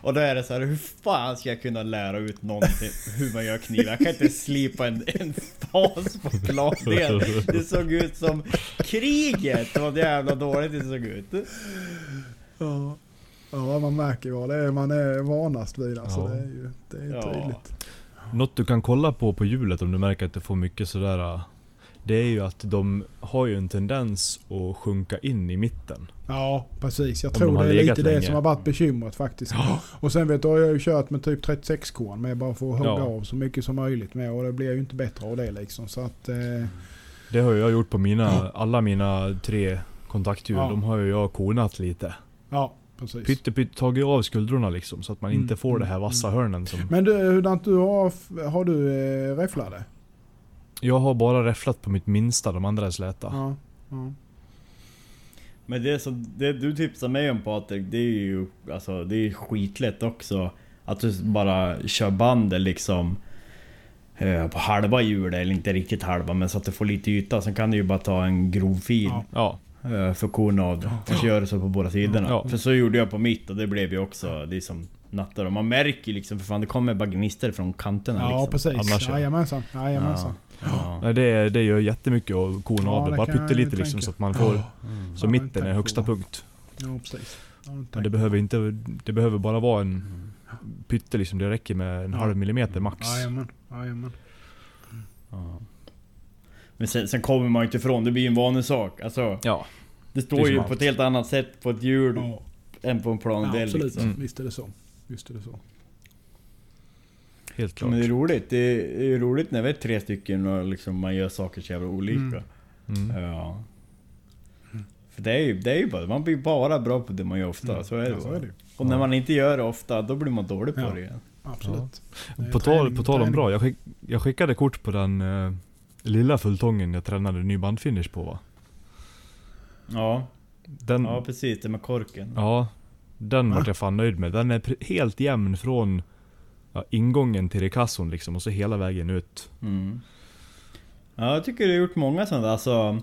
Och då är det så här, hur fan ska jag kunna lära ut någonting hur man gör knivar? Jag kan inte slipa en, en fas på plandelen. Det såg ut som kriget, vad jävla dåligt det såg ut. Ja. ja, man märker ju vad det är man är vanast vid. Alltså, Ja. Det är ju det är ju Ja. tydligt. Något du kan kolla på på hjulet om du märker att det får mycket sådär... Det är ju att de har ju en tendens att sjunka in i mitten. Ja, precis. Jag Om de tror har det är lite det länge. som har varit bekymret faktiskt. Och sen vet du, har jag ju kört med typ 36 korn med bara för att hugga Ja. av så mycket som möjligt med. Och det blir ju inte bättre av det liksom. Så att... Eh, Det har jag gjort på mina, alla mina tre kontakthjul. Ja. De har ju jag konat lite. ja, precis. Pytte pytte tagit av skuldrorna liksom. Så att man Mm, inte får det här vassa hörnen som... Men du, hurdant du har, har du eh, räfflade? Jag har bara räfflat på mitt minsta, de andra är släta. Ja. ja. Men det, som, det du tipsar mig om Patrik, det är ju alltså, det är skitlätt också. Att du bara kör bandet liksom eh, på halva hjulet, eller inte riktigt halva, men så att du får lite yta. Sen kan du ju bara ta en grov fil Ja. Eh, för korna av det. Och så gör du så på båda sidorna. Ja. För så gjorde jag på mitt och det blev ju också, det är som nattar. Och man märker ju liksom, för fan det kommer bara gnister från kanterna Ja, liksom. precis. Jajamensan. Jajamensan. Ja. Nej, det, det gör jättemycket att kona Ja, av det. Bara pyttelite liksom så att man får... Mm. Så Ja, mitten är högsta jag punkt. Ja, precis. Ja, Men det behöver inte... Det behöver bara vara en pytte liksom. Det räcker med en Ja. halv millimeter max. Jajamän. Jajamän. Ja. Men sen, sen kommer man ju inte ifrån, det blir ju en vanlig sak. Alltså, Ja, det står Det ju allt. på ett helt annat sätt på ett hjul Ja, än på en ja, plandel. absolut. liksom. Mm. Visst är det så. Visst är det så. Helt klart. Men det är roligt. Det är, det är roligt när vi är tre stycken och liksom man gör saker så jävla olika. Mm. Mm. Ja. För det är ju, det är ju bara, man blir bara bra på det man gör ofta. Så är det, Mm. Ja, så är det. Och när man inte gör det ofta, då blir man dålig på Ja. det igen. Absolut. Är På tal, på tal om bra, jag, skick, jag skickade kort på den eh, lilla fulltången jag tränade ny bandfinish på va? Ja, Den, ja precis. Det med korken. ja, den Va? vart jag fan nöjd med. Den är helt jämn från ja, ingången till rekasson liksom och så hela vägen ut. Mm. Ja, jag tycker du har gjort många sådana. Alltså,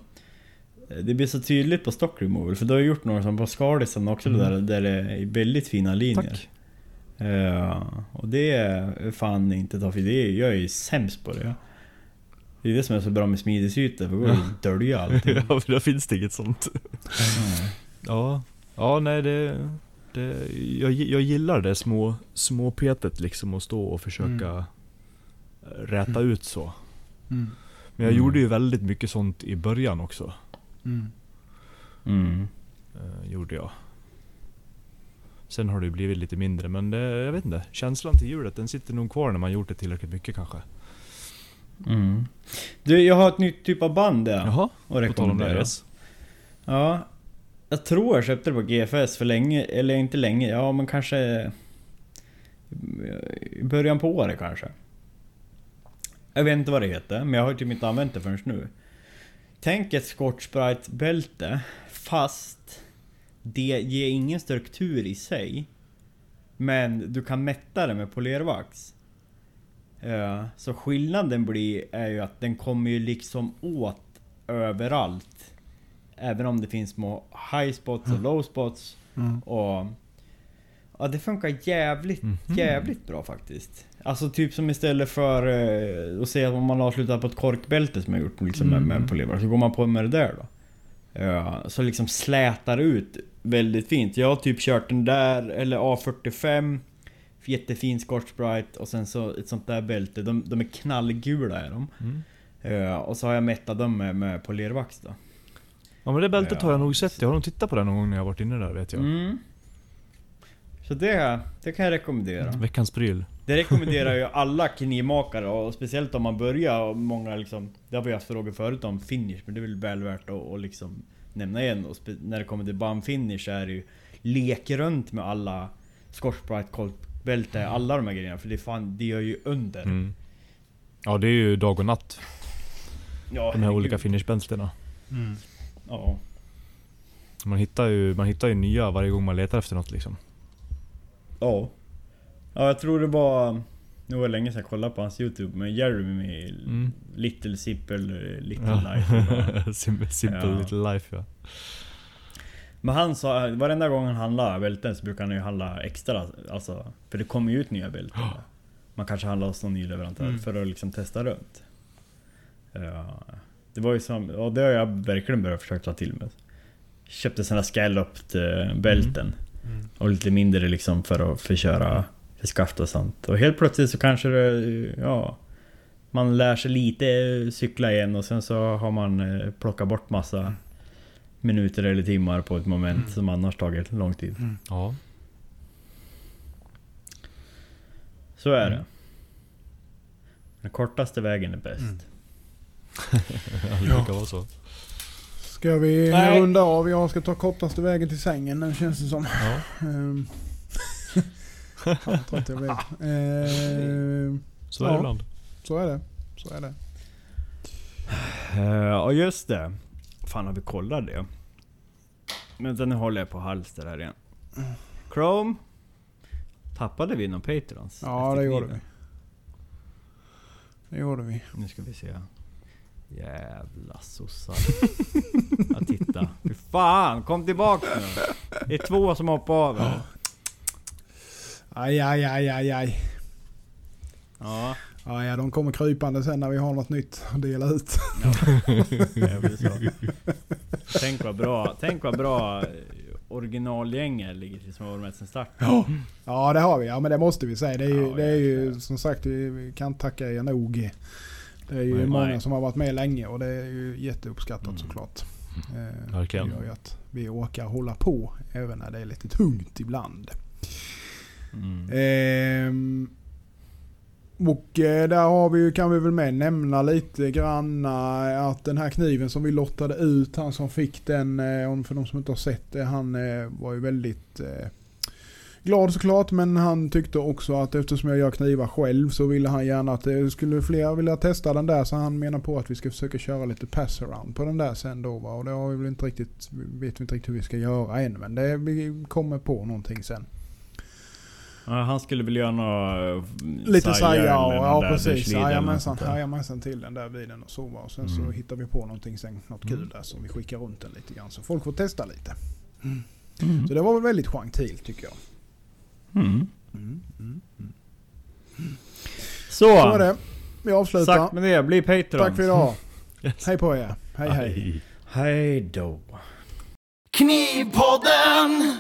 det blir så tydligt på stock removal. För du har gjort några som på Skardisen också, Mm. där, där det är väldigt fina linjer. Tack. Ja, och det är fan inte ta för det. Jag är ju sämst på det. Det är det som är så bra med smidesytor, för då går det att dölja allting. ja, för där finns det inget sånt. Ja, ja nej det... det jag, jag gillar det små, små petet liksom att stå och försöka Mm. räta ut så. Mm. Men jag Mm. gjorde ju väldigt mycket sånt i början också. Mm. Mm. Eh, gjorde jag. Sen har det ju blivit lite mindre men det, jag vet inte. Känslan till hjulet den sitter nog kvar när man gjort det tillräckligt mycket kanske. Mm. Du, jag har ett nytt typ av band där. Jaha, Och på tal om det. Ja. Jag tror jag köpte det på GFS för länge, eller inte länge, ja men kanske... I början på året kanske. Jag vet inte vad det heter, men jag har typ inte använt det förrän nu. Tänk ett Scotch Brite bälte fast det ger ingen struktur i sig. Men du kan mätta det med polervax. Eh, så skillnaden blir är ju att den kommer ju liksom åt överallt. Även om det finns små high spots och low spots. Mm. Och... Ja det funkar jävligt, Mhm. jävligt bra faktiskt. Alltså typ som istället för eh, att säga att om man avslutar på ett korkbälte som jag gjort liksom med, Mm. med polervax. Så går man på med det där då. Ja, så liksom slätar ut väldigt fint. Jag har typ kört den där, eller A45. Jättefin Scotch Brite och sen så ett sånt där bälte. De, de är knallgula är de. Mm. Ja, och så har jag mättat dem med, med polervax då. Ja men det bältet har jag Ja, nog sett. Jag har nog tittat på det någon gång när jag varit inne där vet jag. Mm. Så det, det kan jag rekommendera. Veckans pryl. Det rekommenderar ju alla knivmakare och speciellt om man börjar och många liksom Det har vi haft frågor förut om finish men det är väl väl värt att, att liksom nämna igen och när det kommer till band finish är det ju Lek runt med alla Scotch Brite, koltbälte, alla de här grejerna för det är fan, det gör ju under. Mm. Ja det är ju dag och natt. Ja, De här herregud. olika finishbältena. Mm. Ja. Man hittar, ju, man hittar ju nya varje gång man letar efter något liksom. Ja. Ja, jag tror det var... Nu var det länge sedan jag kollade på hans YouTube men Jeremy med Mm. Little Simple Little Ja. Life. Simple, simple Ja. little life ja. Men han sa, varenda gång han handlar bälten så brukar han ju handla extra. Alltså, för det kommer ju ut nya bälten. Man kanske handlar hos någon ny leverantör Mm. för att liksom testa runt. Ja, det var ju som, och det har jag verkligen börjat försöka ta till mig. Köpte såna scalloped eh, bälten. Mm. Och lite mindre liksom för att förköra för skaft och sånt. Och helt plötsligt så kanske det, ja... Man lär sig lite cykla igen och sen så har man eh, plockat bort massa minuter eller timmar på ett moment Mm. som annars tagit lång tid. Ja. Så är Mm. det. Den kortaste vägen är bäst. Det Ja. brukar vara så. Ska vi Nej. runda av? Jag ska ta kortaste vägen till sängen nu känns det som. Ja. Ehm. Fan, trött jag blev. Ehm, Så är Ja. det ibland. så är det. Så är det. Uh, och just det. Fan har vi kollat det? Vänta nu håller jag på halster här igen. Chrome. Tappade vi någon Patrons? Ja, det gjorde kniven? Det gjorde vi. Nu ska vi se. Jävla sossar. ja, titta. Fy fan, kom tillbaks nu. Det är två som hoppar av här. Aj, aj, aj, aj, aj. Ja, Ja, ja, de kommer krypande sen när vi har något nytt att dela ut. Tänk vad bra, tänk vad bra eh, originalgänget ligger till som har varit med sen start. Ja. ja, det har vi. Ja, men det måste vi säga. Det är ju, Ja, det är ju som sagt, vi vi kan inte tacka er nog. Det är ju Nej. många Nej. som har varit med länge och det är ju jätteuppskattat Mm. såklart. Eh, Verkligen. Det gör ju att vi orkar hålla på även när det är lite tungt ibland. Mm. Ehm, och eh, där har vi ju, kan vi väl med nämna lite granna att den här kniven som vi lottade ut, han som fick den, eh, för de som inte har sett det, han eh, var ju väldigt eh, glad såklart men han tyckte också att eftersom jag gör knivar själv så ville han gärna att det skulle fler vilja testa den där så han menar på att vi ska försöka köra lite pass around på den där sen då va? och det har vi väl inte riktigt, vet vi inte riktigt hur vi ska göra än men det, vi kommer på någonting sen. Ja, han skulle väl göra några... eh, Lite saja ja där precis. Jajamensan, jajamensan till den där bilen och så va. Och sen så Mm. hittar vi på någonting sen, något kul där som vi skickar runt den lite grann. Så folk får testa lite. Mm. Så det var väl väldigt gentilt tycker jag. Mm. Så! Så är det. Vi avslutar. Sagt med det, bli Patreon. Tack för idag. Yes. Hej på er. Hej hej. Hej då. Knivpodden!